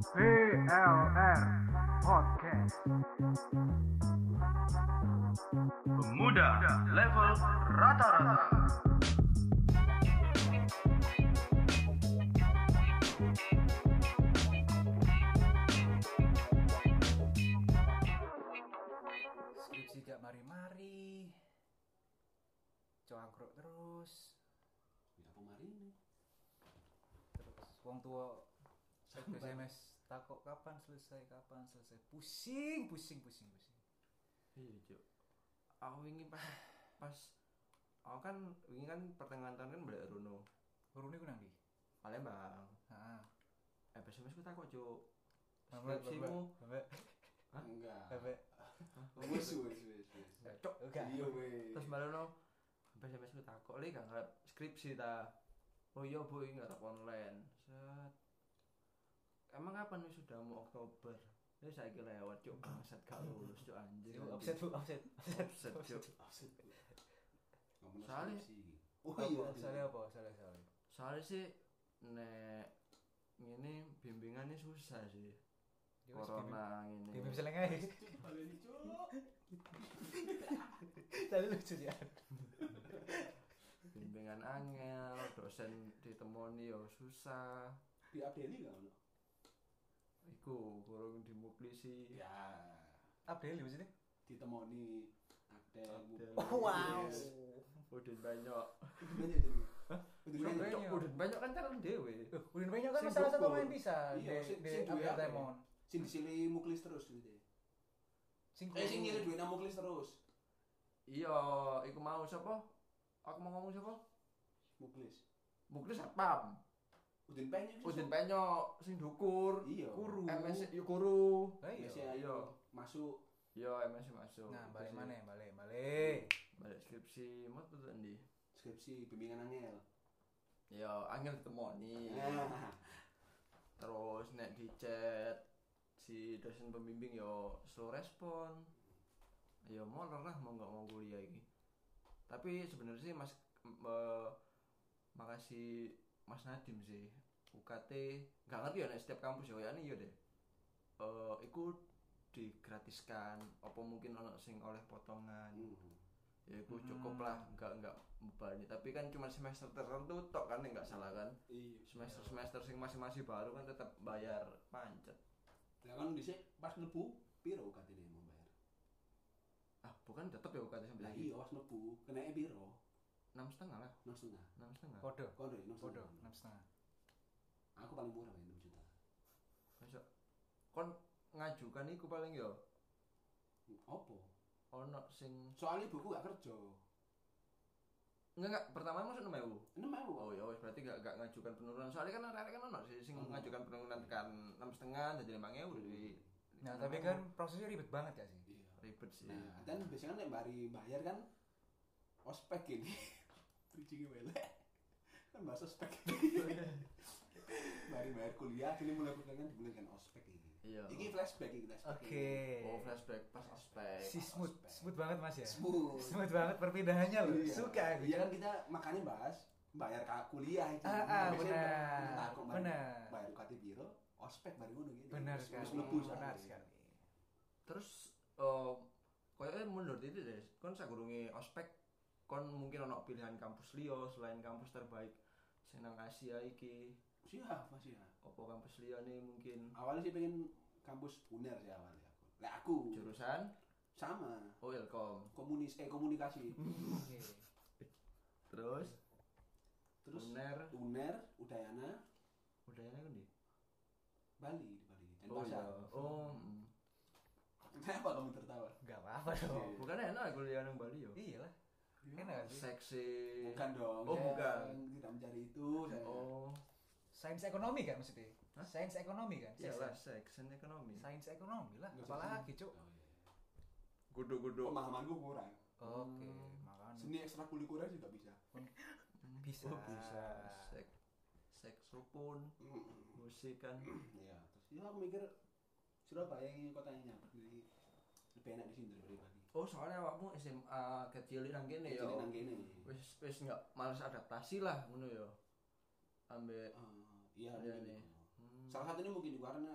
PLR Podcast Pemuda level rata-rata. skripsi gak mari-mari cangkruk terus Ya apa mari ini? terus wong tua SMS takut kapan selesai kapan selesai pusing pusing pusing pusing Iya, Cuk. Aku wingi pas pas aku kan wingi kan pertengahan tahun kan balik Runo. Urune ku nang ndi Palembang. heeh Eh, SMS ku takut, Cuk. Skripsimu. Enggak. mbak Wis wis wis. Enggak. Iya wis. Terus balono SMS ku takut, "Li gak ngarep skripsi ta?" Oh iya, Bu, ini ngarep online. Set. Emang kapan wisudamu Oktober? Ini saya lewat, Cuk. Bangsat gak lulus, Cuk, anjir. Offset bu offset Offset, Cuk. Ngomong Soalnya-. Oh iya. apa salah apa salah salah Soalnya sih nek ini bimbingannya susah sih. Ya wis, Corona ini. bimbing seleng cuk. tadi lucu ya bimbingan angel dosen ditemoni yo susah Di Abdeli enggak ono? Iku kurang dimuklisi Ya. Abdel maksudnya Ditemoni Abdel. Abdel. wow udin banyak? Udin banyak. udin banyak kan calon dewe Udin banyak kan Sing salah satu main bisa Iya, sing- duwe ya? Diamond Sing disili muklis terus gitu. sing Eh sing nyili duwe muklis terus. iya iku mau siapa aku mau ngomong siapa Muklis. muklis satpam Udin penyok. udin penyok sing dukur Iya. Kuru. MS yo kuru Lah iya. Iya, Iya. Masuk iya MS masuk Nah, balik mana? Balik, balik. balik skripsi mau tuh ndi skripsi bimbingan angel. ya angel ditemoni Ah. terus nek di chat si dosen pembimbing yo slow respon ya mau lah mau nggak mau kuliah ini tapi sebenarnya sih mas eh, makasih mas Nadim sih UKT nggak ngerti ya nek setiap kampus ya ya nih ya deh eh iku digratiskan apa mungkin ono sing oleh potongan Hmm. ya iku cukup lah nggak nggak membebani tapi kan cuma semester tertentu tok kan nggak salah kan Iya. semester semester sing masih masih baru kan tetap bayar pancet Ya kan dhisik pas nebu piro katene mau bayar. ah bukan tetap ya UKT sampai lagi iya pas nebu kena piro? enam setengah lah enam setengah. enam setengah Podo, Kondo enam setengah. Aku paling murah ya 6 juta. Masa kon ngajukan iku paling yo Opo? ono sing Soalnya buku gak kerja. enggak enggak pertama masuk enam ewu Enam ewu. oh ya berarti gak, gak ngajukan penurunan soalnya kan ada kan ono sih sing Ono. ngajukan penurunan kan enam setengah jadi lima ewu jadi Nah, tapi kan prosesnya ribet banget ya sih. Iya. ribet sih Nah, dan biasanya kan nek bari bayar kan ospek ini. Bridging wele. Kan bahasa ospek. bari bayar kuliah kini mulai kuliah kan dimulai kan ospek ini. Iya. Ini flashback ini flashback. Oke. oh flashback pas ospek Si smooth, smooth banget Mas ya. Smooth. Smooth banget perpindahannya loh. Iya. Suka aku. Iya kan kita makanya bahas bayar kuliah itu. Ah, ah, benar. Benar. Bayar UKT biro, ospek baru ngono gitu. Benar sekali. terus mlebu Benar sekali. terus eh kayaknya menurut itu deh kon sagurunge ospek kon mungkin ono pilihan kampus liya selain kampus terbaik sing nang Asia iki Siap, masih ya. opo kampus liya nih mungkin Awalnya sih pengen kampus uner sih awalnya aku. Lah aku jurusan sama oh ilkom komunis eh komunikasi. Oke. terus Terus uner uner, Udayana, udahnya kan di Bali di Bali. Dan oh iya oh mm. Kenapa kamu tertawa? Enggak apa-apa dong. bukan enak kuliah nang Bali yo Iya lah. Enak gak sih? seksi Bukan dong. oh bukan Tidak mencari itu. Saya. oh Sains ekonomi kan maksudnya? Hah? Sains ekonomi kan? iyalah seks and ekonomi Sains ekonomi lah. Nggak Apalagi. Cuk. Oh, iya. gudu-gudu Pemahamanku kurang. Oke, Hmm. makanya Seni ekstrakurikuler juga bisa. bisa. oh bisa seks seksopun Mm. musik kan Iya, terus ya aku mikir Surabaya ini kotanya jadi lebih enak di sini daripada Bali. Oh soalnya awakmu SMA kecil nang kene ya. Jadi nang kene. Wis wis enggak males adaptasi lah ngono ya. Ambek Eh, iya Iya mungkin nih. itu. hmm, salah satunya mungkin juga karena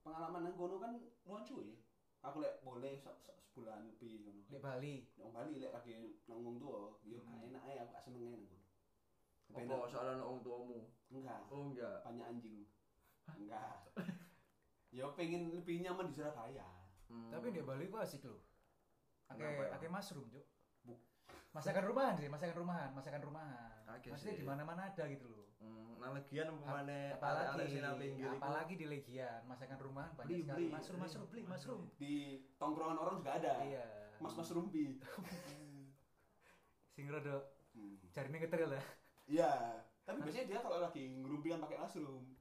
pengalaman nang kono kan nuan cuy aku lek boleh se- se- sebulan lebih ngono Di Bali. nang Bali lek lagi nang wong tua yo gak Hmm. enak aja aku gak seneng nang kono Apa soalnya anak orang tuamu? enggak Oh enggak. banyak anjing enggak ya pengen lebih nyaman di Surabaya Hmm. Tapi di Bali gua asik loh. Ake ya? ake mushroom, Cuk. Bu- Masakan rumahan sih, masakan rumahan, masakan rumahan. Oke Maksudnya di mana-mana ada gitu loh. Hmm, nah legian mana apalagi pinggir apalagi di Legian, masakan rumahan banyak Beli, sekali. beli, Mushroom, beli. di tongkrongan orang juga ada Iya. mas mas rumpi Sing rada Hmm. jarine ngetril lah. Iya, tapi biasanya dia kalau lagi ngerumpi kan pakai mushroom.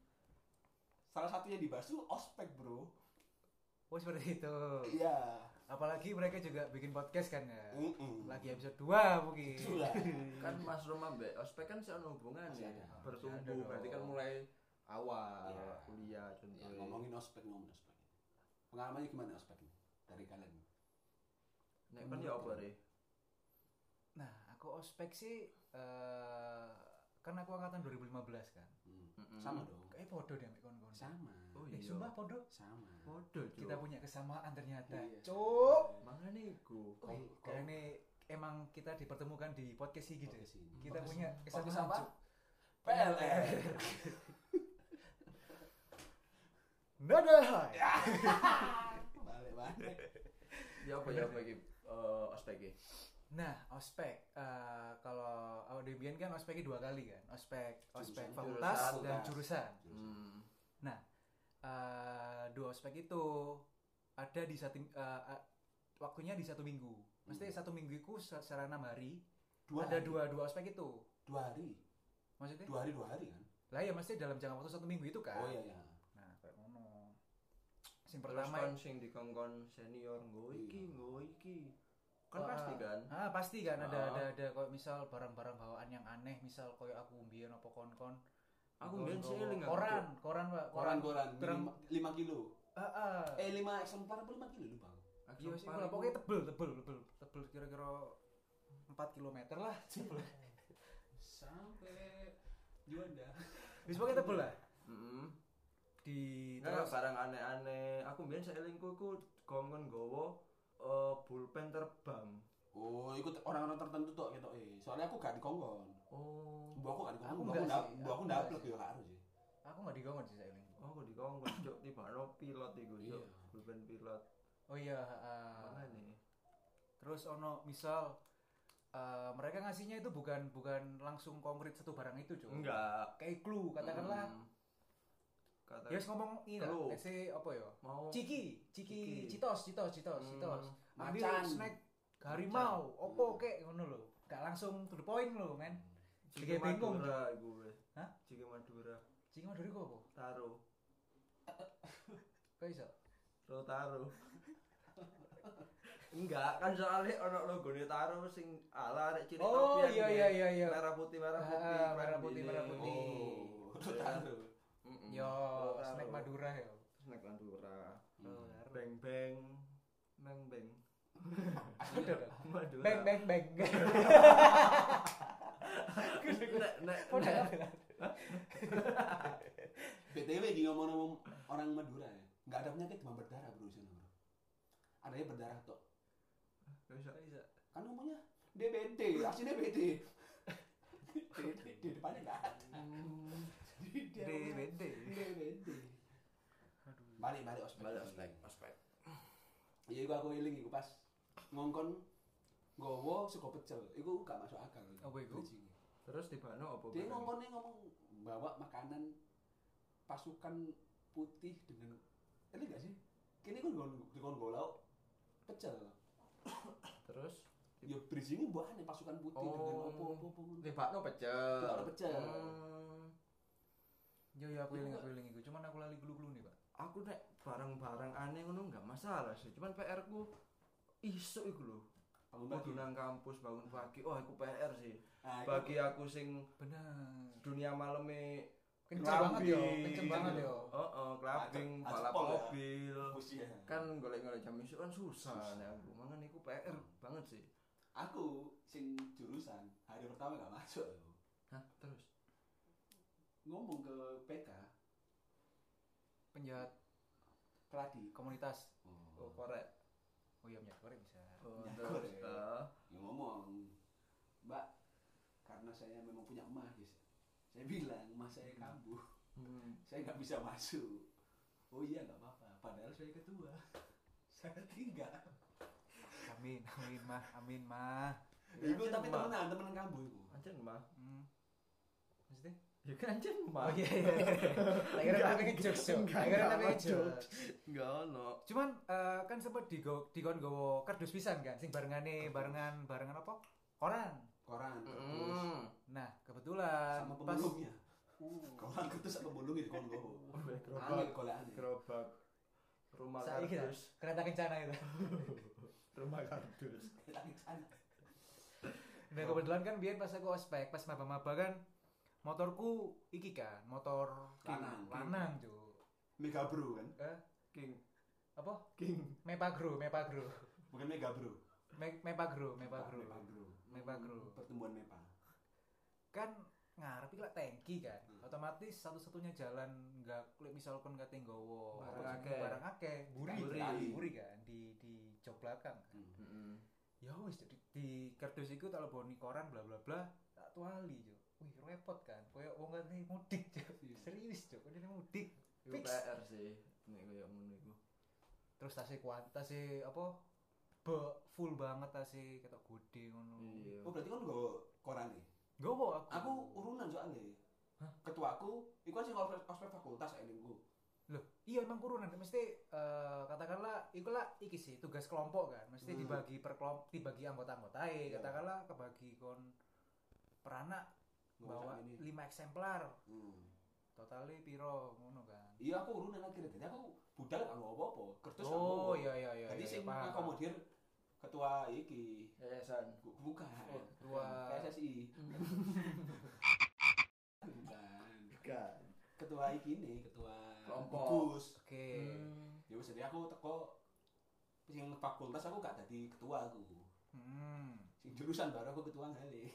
Salah satunya di Basu ospek, Bro. Oh seperti itu. Iya. Apalagi mereka juga bikin podcast kan ya. Mm-mm. Lagi episode 2 mungkin. Dua. kan Mas Roma mbek ospek kan sih ono hubungan ya. Bertumbuh berarti kan mulai awal Iya. kuliah Ya, contohnya. ngomongin ospek, ngomongin ospek. Pengalamannya gimana ospek? Dari kalian? Nek kan ya apa re? Nah, aku ospek sih eh kan aku angkatan 2015 kan. Hmm. Mm-mm. Sama dong. Kayak podo deh ambek kon-kon. Sama. Oh Eh, iya. sumpah podo. Sama. Podo Cuk. Kita punya kesamaan ternyata. Iya. Cuk. Mangane iku. Wih, Kayak ini emang kita dipertemukan di podcast ini gitu. Podcast ini. Kita Podcast- punya podcast kesamaan. apa? Cuk. PLN. Dadah. Balik balik. Ya apa ya apa iki eh, ospek iki? Nah, ospek eh, kalau awal Debian kan ospeknya dua kali kan. Ospek, ospek Jurusan. fakultas Jurusan. dan jurusan. Hmm. Eh, dua ospek itu ada di satu eh, eh, waktunya di satu minggu. Mesti Hmm. satu minggu itu se- secara enam hari. Dua ada hari. dua dua ospek itu. Dua hari. Maksudnya? Dua hari dua hari kan? Lah ya mesti dalam jangka waktu satu minggu itu kan. Oh iya iya. Nah, kayak ngono. Sing Terus pertama kan sing dikongkon senior nggo iki, Iya. nggo iki. Kan Oh, pasti ah. kan? Ah, pasti kan ada Ah. ada ada kayak misal barang-barang bawaan yang aneh, misal kayak aku mbiyen apa kon-kon. Aku nggawa seiling aku, Koran, koran, Pak. Koran koran Terang- lima, lima kilo. Ah, ah. Eh lima eksemplar apa lima kilo lupa? aku. Iya sih, kalau pokoknya tebel, tebel, tebel, tebel kira-kira 4 km lah. Tebel. Sampai Juanda. Wis pokoknya tebel lah. Heeh. Di Enggak terus barang aneh-aneh. Aku mbiyen seelingku iku kongkon nggawa eh, pulpen terbang. Oh, ikut orang-orang tertentu tuh gitu eh. Soalnya aku gak dikongkon. Oh. Bu aku gak dikongkon. Enggak aku ndap, sih, bu aku aku enggak ndaplek sih. ya gak harus sih. aku nggak digongkon sih sailing. Oh, aku dikongkon cuk tibano pilot iku cuk. Iya. Pulpen pilot. Oh iya, ah. Mana nih? terus ono misal eh, mereka ngasihnya itu bukan bukan langsung konkret satu barang itu, cuy. Enggak. Kayak clue katakanlah. Hmm. Kata Ya ngomong ini lah, say apa ya? mau Ciki, ciki, Ciki. citos, citos, citos, Hmm. citos. Macan. snack harimau, opo kek ngono lho. Gak langsung to the point lho, men. Ciki Kayak bingung, Madura iku wis. Hah? Ciki Madura. Ciki mau dari kok apa? Taro. Kok iso? Lo taro. Enggak, kan soalnya ono logone taro sing ala rek cilik Oh iya iya iya iya. Merah putih merah putih. Ah, kan merah putih, merah putih. Oh, taruh. Yo, snack Madura yo. Snack Madura. Beng beng. Beng beng. Madura. Bang bang bang. Nek nek BTW di ngomong-ngomong orang Madura ya. Enggak ada penyakit demam berdarah bro di sana bro. Adanya berdarah tuh. Bisa. Kan ngomongnya DBD, aslinya BD. DD, di depannya enggak ada. DBD. DBD. Balik balik ospek. Balik ospek, ospek. Iya, iku aku eling iku pas ngongkon gowo sego pecel. Iku gak masuk akal. Apa iku? Terus tiba-no apa? Dia barang? ngomongnya ngomong bawa makanan pasukan putih dengan ini gak sih? Kini gon gon golau pecel. Terus Ya bridgingnya buat aneh pasukan putih dengan Oh. opo opo opo. ngono. tiba-no pecel. Tibakno pecel. Hmm. Yo yo aku eling aku eling iku. Cuman aku lali glu-glu nih, Pak. Aku nek barang-barang aneh ngono nggak masalah sih cuman PR ku isu iku lho Bangun kudu nang kampus bangun pagi oh aku PR sih Ah, bagi aku sing Bener. dunia maleme Kenceng banget yo, kenceng banget yo. oh oh clubbing balap ya. mobil usia. kan golek-golek jam isu kan susah Susah. nek aku mangan iku PR banget sih Aku sing jurusan hari pertama gak masuk. aku. Hah, terus Ngomong ke PK penjahat keladi komunitas. Oh, korek. Oh iya minyak goreng bisa. Oh, Ya, korek. ya ngomong mbak karena saya memang punya emas guys saya bilang emas saya kambuh hmm. saya nggak bisa masuk oh iya nggak apa-apa padahal saya ketua saya tinggal Amin, amin mah, amin mah. itu Ancen tapi temenan temenan kambuh itu Ancen mah. Ya kan ancen mah. Oh iya iya. Enggak, tapi ngejokes yo. kira enggak tapi ngejokes. Enggak ono. Cuman eh, kan sempet di dikon gowo kardus pisan kan sing barengane barengan barengan apa? Koran. koran terus Hmm. Nah, kebetulan sama pas pemulungnya koran kertas sama pemulung itu kon gowo Gerobak. golek angin Gerobak. Rumah saya kira kardus. kereta kencana itu. Rumah kardus. Nah, kebetulan kan biar pas aku ospek, pas maba-maba kan motorku iki kan, motor Lanang. lanang, Cuk. mega bro kan Eh, King. apa? King. Mepagro, Mepagro. bukan mega bro Me Mepagro, Mepagro. Mepa bro Mepagro. pertumbuhan mepa Kan ngarep iki lak tangki kan. Hmm. Otomatis satu-satunya jalan nggak misalkan kate nggawa Barang akeh. barang akeh, buri, Buri. buri, buri kan di di jok belakang kan. Hmm. Heeh. Ya wis jadi di kardus iku tak leboni koran bla bla bla tak tuali jo. Wih repot kan. Koyo wong kan mudik jo. Iya. Serius jo, kan mudik. Iku Fix. PR sih. Nek koyo ngono iku. Terus tasnya kuat, tasnya apa? Be full banget tasnya ketok gede ngono. Iya. oh berarti kan gowo koran nih Gowo aku. aku urunan soalnya Hah? ketuaku iku kan sing ospek fakultas eningku Loh, iya emang kurunan. Mesti eh, katakanlah iku lah iki sih tugas kelompok kan. Mesti Hmm. dibagi per kelompok, dibagi anggota-anggota Iya. katakanlah kebagi kon peranak bawa ini 5 eksemplar. hmm. Totalnya piro ngono kan. iya aku urunan akhirnya jadi aku budal ngomong apa-apa kertas Oh iya iya iya. jadi iya, sing paham. ngakomodir ketua iki Yayasan. Bu- bukan Oh, ketua PSSI bukan Bukan. ketua iki nih ketua Kelompok. Oke. Hmm. ya wis jadi aku teko sing fakultas aku gak jadi ketua aku Hmm. sing jurusan baru aku ketua kali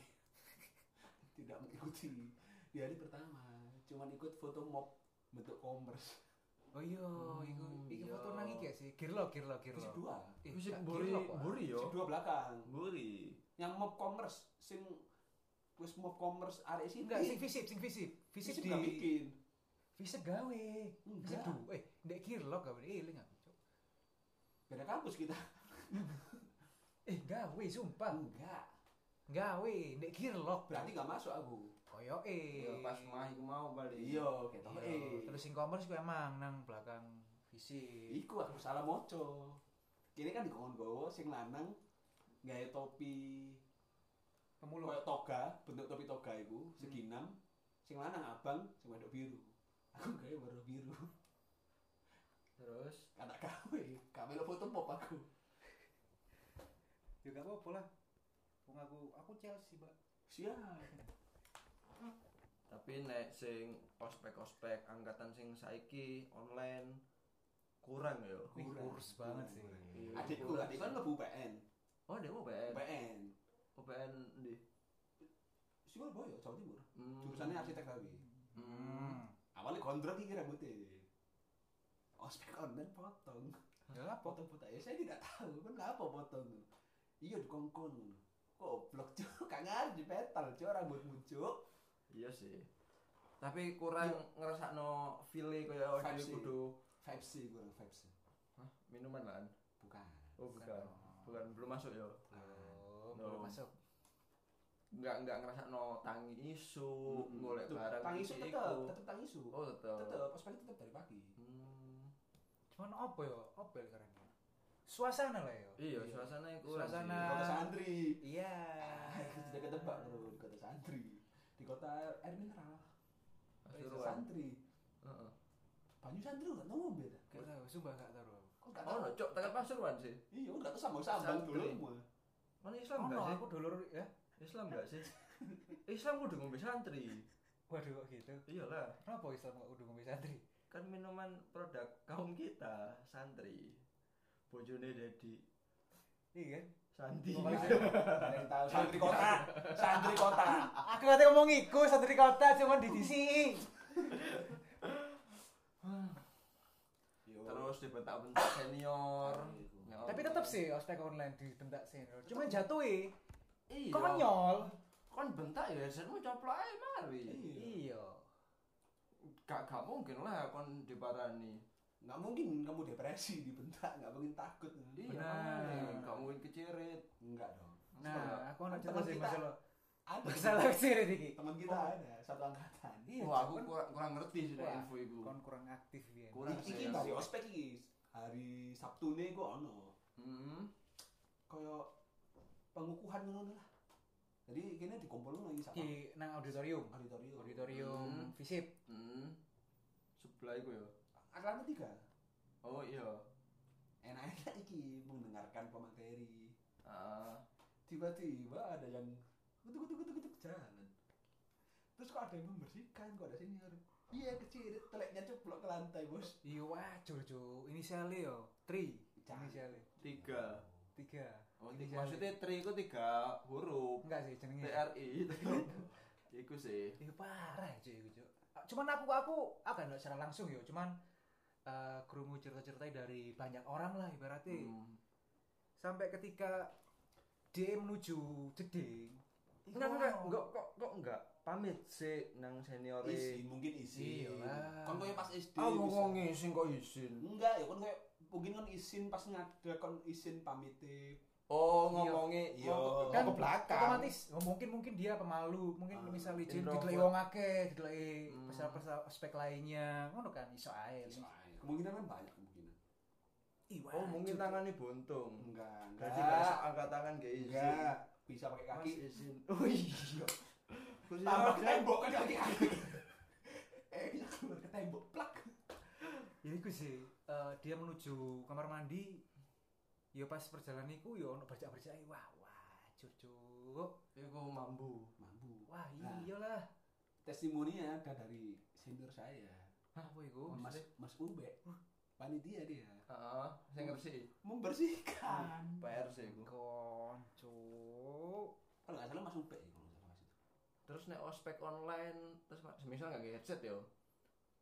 tidak mengikuti di hari pertama cuman ikut foto mob bentuk commerce Oh iya, Hmm, iku iki iya. foto nang iki ya sih. Girlo, girlo, girlo. fisik dua Eh, buri, buri yo. dua belakang Buri. yang mob commerce sing wis mob commerce arek sini Enggak, sing visip, sing visip. Visip fisik di gak bikin Visip gawe. Visip Enggak. du. Eh, ndek girlo gawe eling aku, Cuk. beda kampus kita Eh, gawe sumpah. enggak Gawe ndek girlo. berarti gak masuk aku Koyoke. Yo pas mah iku mau balik. iya gitu Iya, eh Terus sing commerce ku emang nang belakang visip. iku aku salah moco kini kan dikon gowo sing lanang gawe topi Pemulung. koyo toga bentuk topi toga iku segi enam sing lanang abang sing wedok biru aku gawe baru biru Terus kata gawe kamera foto pop aku Ya gak apa-apa lah. Wong aku aku Chelsea, Mbak. siap tapi nek sing ospek-ospek angkatan sing saiki online kurang yo. Wih, kurus banget sih. Iya, adikku kurang adik kan sih. lebu PN Oh, dia mau PN. PN PN di. Surabaya Jawa Timur Hmm. jurusannya arsitek tapi Hmm. awalnya gondrong iki rambutnya ospek online potong Ya apa? potong-potong ya saya tidak tahu kan ngapa potong iya dikongkon kok blok cuk gak ngerti petal cuk rambutmu cuk Iya sih. Tapi kurang ngerasakno feel-e kaya Vibes dhewe sih. kudu vibes sih kurang vibes Hah, minuman kan? bukan Oh, bukan. Bukan belum masuk yo. Oh, No. belum masuk. Enggak enggak ngerasakno tangi isu, golek Tuh, barang tangisu iki tetep tetep tangisu Oh, tetep. tetep ospek tetep dari pagi Hmm. Cuman apa ya? Apa ya karena? Suasana lah ya. Iya, suasana iku Suasana- di kota santri Iya. Ah, sudah ketebak bro di kota santri di kota air mineral Pasuruan. santri Heeh. banyu santri nggak tahu beda Gak tahu, sumpah gak tahu. kok nggak Oh, tahu cok, tekan Pasuruan sih. iya udah tuh sambang sambang dulu Mana Islam enggak sih? aku dulur ya. Islam enggak sih? Islam kudu ngombe santri. Waduh kok gitu. Iyalah, Kenapa Islam udah ngombe santri? kan minuman produk kaum kita santri. Bojone Dedi Iya kan? Santi. Santri kota santri kota Aku katanya ngomong iku santri kota cuman di DC. terus dibentak-bentak senior. Ya Tapi tetap sih ospek online dibentak senior. Cuman jatuhi iya. konyol. Kon bentak ya headsetmu coplok ae mari. Iya. Gak gak mungkin lah kon diparani. Nggak mungkin kamu depresi dibentak nggak mungkin takut Iya, Benar. makanya. gak mungkin kecirit. enggak dong Nah, aku nak Teman cerita sih masalah ada masalah sih iki. teman kita ada satu angkatan Iya, Wah, aku kurang, kurang ngerti Wah, info iku. kon kurang aktif ya. Kurang iki sih. hari ospek iki hari Sabtu nih kok ono Heeh. kaya pengukuhan ngono lah jadi kini dikumpul lagi sama Di nang auditorium. auditorium Auditorium Hmm. visip. Hmm. Sebelah iku ya. Angkatan tiga Oh iya. enak-enak iki mendengarkan pemateri Ah. tiba-tiba ada yang kutuk kutuk kutuk kutuk jalan terus kok ada yang membersihkan kok ada senior iya kecil teleknya ceplok ke lantai bos Iya wah, Jojo. Inisialnya yo, Tri. Jangan. Inisialnya. Tiga. Tiga. Oh, tiga. Maksudnya tri itu tiga huruf. enggak sih jenenge. TRI. Iku sih. Iya parah cuy iku, Cuk. Cuman aku aku aku kan secara langsung yo, cuman eh krungu cerita-cerita dari banyak orang lah ibaratnya. Hmm. Sampai ketika dia menuju jeding. Enggak, enggak, enggak, kok, kok enggak pamit sih nang senior izin mungkin izin Iyalah. kan kaya pas SD Ah, ngomong izin kok izin. enggak ya kan kayak mungkin kan izin pas ngada kon izin pamit Oh, Iya. ngomongnya Iya. mau- kan mau ke belakang. otomatis oh, mungkin mungkin dia pemalu mungkin Ah, misal izin didelok wong akeh didelok Hmm. peserta aspek lainnya ngono kan iso ae kemungkinan kan banyak kemungkinan Ih, wah, Oh, mungkin Cuk. tangannya buntung. enggak Berarti enggak bisa angkat tangan gak izin. enggak bisa pakai Mas kaki izin. Oh iya. Tambah ke tembok kan kaki kaki eh dia keluar ke tembok plak ya iku sih eh, dia menuju kamar mandi ya pas perjalanan iku ya ono bercak-bercak wah wah curcuk Iku mambu. mampu wah Nah. iyalah testimoninya ada dari senior saya Hah, apa iku Mas? Mas Ube panitia dia Heeh, saya ngerti. membersihkan PR sih iku. koncuk kalau nggak salah Mas Ube ya kalau nggak salah Mas itu Terus nek ospek online terus semisal nggak headset yo.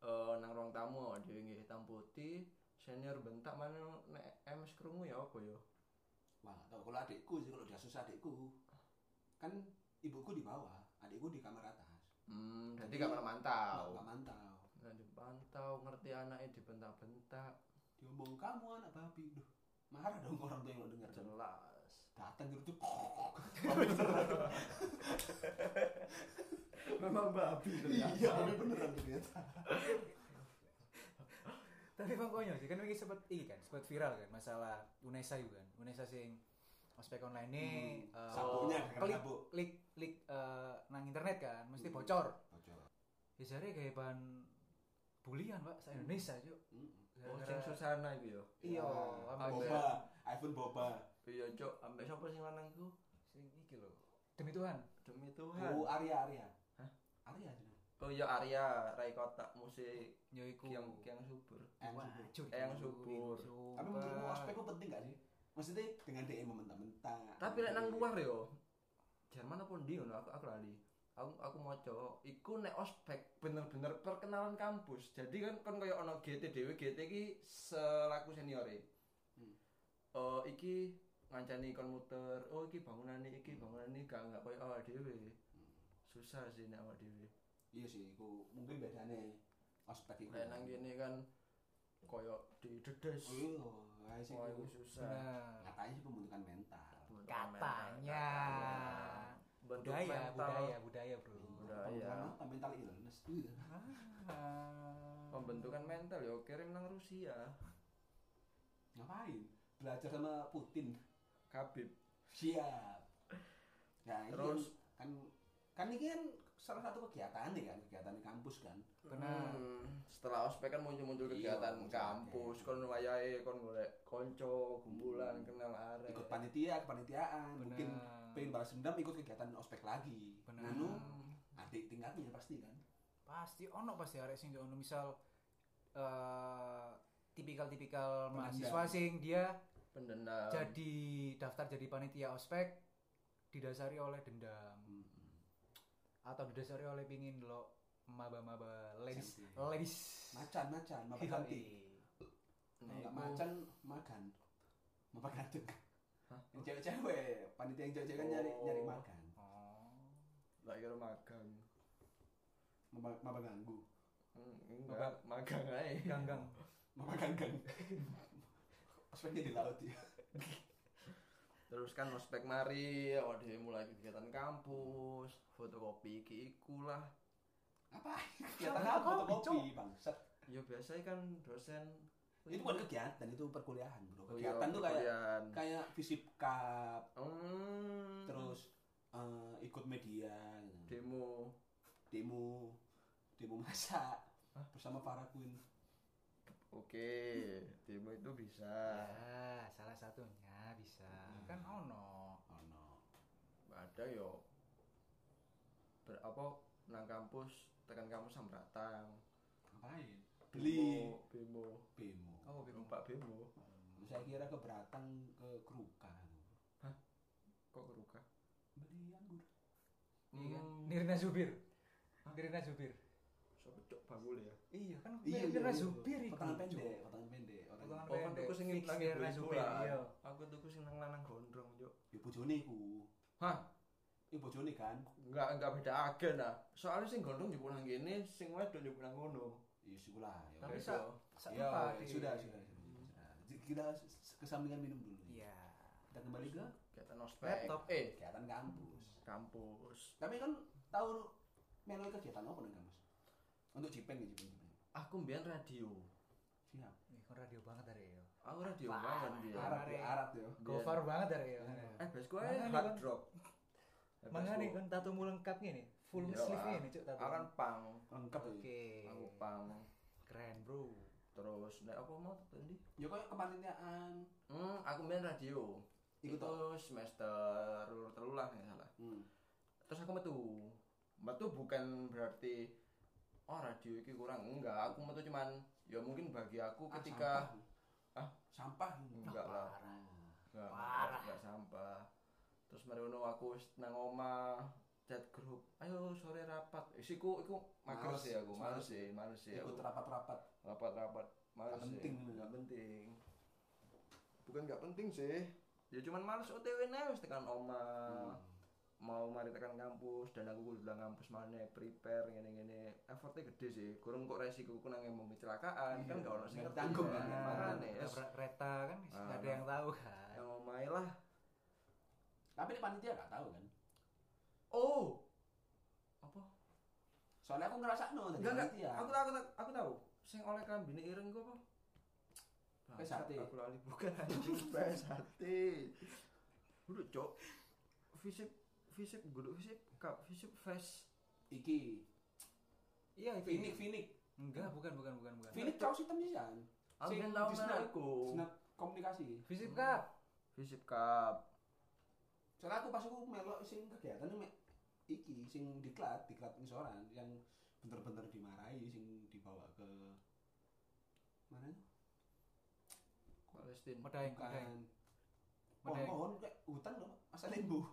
Eh nang ruang tamu dhewe nggih hitam putih, senior bentak mana nek MS krungu ya apa yo? wah nggak tahu kalau adikku sih kalau dia susah adikku kan ibuku di bawah adikku di kamar atas Hmm, jadi Jadi, gak pernah mantau. nggak mantau Nggak dipantau, ngerti anaknya dibentak-bentak. diomong kamu anak babi. Duh marah dong orang tua yang lo dengar. Jelas. datang gitu Memang babi iya tapi beneran ternyata. Tapi bang konyol sih kan ini sempat ini kan sempat viral kan masalah Unesa juga kan. Unesa sing ospek online nih Hmm, sabuknya, karena klik klik klik eh, nang internet kan mesti Hmm. bocor. Bocor ya jadi kayak bahan bulian pak se Indonesia yuk Oh, sing susana iku yo. iya Ah, ambek boba iPhone boba Iya, Cok. Ambek sapa sing lanang iku? sing iki lho demi Tuhan Demi Tuhan. oh Arya Arya Hah? Arya Oh iya Arya, Rai Kotak musik ya iku yang yang subur. Eyang Wah, subur. tapi menurutmu itu penting gak sih maksudnya dengan DM mentah-mentah Tapi lek nang luar yo. Jerman apa ndi ngono aku aku lali. Aku aku maca iku nek ospek bener-bener perkenalan kampus. Jadi kan kon koyo ana GT dhewe GT iki selaku seniore. Hmm. Oh iki ngancani kon muter. Oh iki bangunane iki bangunane gak gak koyo awak dhewe. Susah sih nek awak dhewe. iya sih itu mungkin bedanya ospek itu Lek nang kene kan koyo didedes. oh iya ayo iku susah. Katanya sih pembentukan mental katanya Bentuk budaya mental. budaya budaya bro Budaya. Pembentukan apa? mental illness Iya. Ah. Pembentukan mental yo kirim nang Rusia. ngapain belajar sama Putin Kabib. siap nah ini Terus? kan kan ini kan salah satu kegiatan nih kan kegiatan di kampus kan Benar. Hmm, setelah ospek kan muncul-muncul Iya, kegiatan muncul kampus, kon wayahe kon golek konco, kumpulan, kenal arek. ikut panitia kepanitiaan mungkin Benar. pengen balas dendam ikut kegiatan ospek lagi Benar. Hmm. adik tingkatnya pasti kan pasti ono pasti arek sing ono misal eh tipikal-tipikal mahasiswa sing dia pendendam. jadi daftar jadi panitia ospek didasari oleh dendam Hmm. Atau didasari oleh pingin lo maba-maba ladies Cantik. ladies macan macan maba Yoi. cantik Nah, enggak iku- macan makan Hah? yang cewek-cewek panitia yang cewek-cewek kan nyari Oh. nyari makan. Oh. lah kira magang mapa mapa ganggu. Hmm, enggak. Magang aja. Ganggang. mapa ganggang. Ospeknya di laut ya terus kan ospek mari awak dhewe mulai kegiatan kampus fotokopi iki iku lah apa kegiatan apa fotokopi bangsat. Ya biasa kan dosen itu bukan kegiatan itu perkuliahan bro. Oh iya, kegiatan tuh kayak perkuliahan. kayak visip cup Hmm, terus eh, ikut media gitu. demo. Demo demo masak bersama para queen. Oke demo itu bisa. Ya, salah satunya bisa. Kan ono. oh no ada yo ber apa nang kampus tekan kampus samratang ngapain beli bemo bemo Oh, bemo numpak bemo saya kira keberatan ke keruka kok keruka beli anggur Iya kan? Hmm. Nirina Zubir. Nirina Zubir. so cocok bagul ya Iya kan iya Nirina Zubir iku. potongan Cuk. pendek potongan pendek orang Potongan oh kan tuku sing nang lah. iya. aku tuku sing nang lanang gondrong yo ya bojone iku. Hah? Iku bojone kan? Enggak enggak beda agen lah soalnya sing gondrong njupuk nang kene sing wedok njupuk nang kono. Iya sih lah ya. Tapi sa sa ya ya, sudah sudah sudah. kita s- kesampingan minum dulu Iya. kita kembali ke kegiatan ospek. Laptop. eh kegiatan kampus. Kampus. Tapi kan tahu melu kegiatan apa nih kampus? Untuk Jipeng ya Jipeng aku mbiyen radio. Siap Kan radio banget dari ya. aku radio Wah, banget mbiyen Arab ya? Arab ya? Gofar banget dari ya. eh ae nih, hard drop Eh, Mana nih kan tato lengkap gini, full Iya, sleeve ini cuk tato. akan pang. Lengkap. Ya Oke. aku pang. Keren, Bro. terus nek apa mau tadi ya kayak kepanitiaan hmm aku main radio. Ikut itu semester telu lah nggak salah. Hmm. terus aku metu. Metu bukan berarti oh radio ini kurang. Enggak aku metu cuman ya mungkin bagi aku Ah, ketika sampah. Ah? sampah enggak lah Parah. enggak Parah. enggak sampah terus mari ngono aku nang omah chat grup ayo sore rapat isiku iku Males, sih aku males sih males sih ikut rapat-rapat rapat-rapat males sih penting. nggak penting bukan nggak penting sih ya cuman males OTW nih tekan omah Hmm. Mau mari tekan kampus dan aku kudu kampus mana prepare ngene-ngene. Effortnya gede sih. Kurang kok resiko ku nang mau kecelakaan Iya, kan gak ono sing nggak ngerti tanggung kan tabrak kereta kan? Ah, nggak ada yang tahu kan. yang omahe lah. Tapi ini panitia gak tahu kan? Oh! Apa? Soalnya aku ngerasa no enggak enggak panitia. Aku tahu aku tahu. Aku tahu. Sing oleh kambine ireng ku apa. Bangsat, aku lali bukan anjing. PSHT Udah cok. Visip Visip Guduk visip Kap Visip Fest iki. Iya itu. Finik Finik Enggak, bukan bukan bukan bukan. Finik kaos hitam sih kan Aku kan tau di merah snap- komunikasi. Visip Cup. Visip Cup soalnya aku pas aku melok sing kegiatan mek iki sing diklat diklat ngisoran yang bener-bener dimarahi sing dibawa ke mana Palestina. Medaeng, Medaeng. pohon-pohon kayak hutan loh asal lembu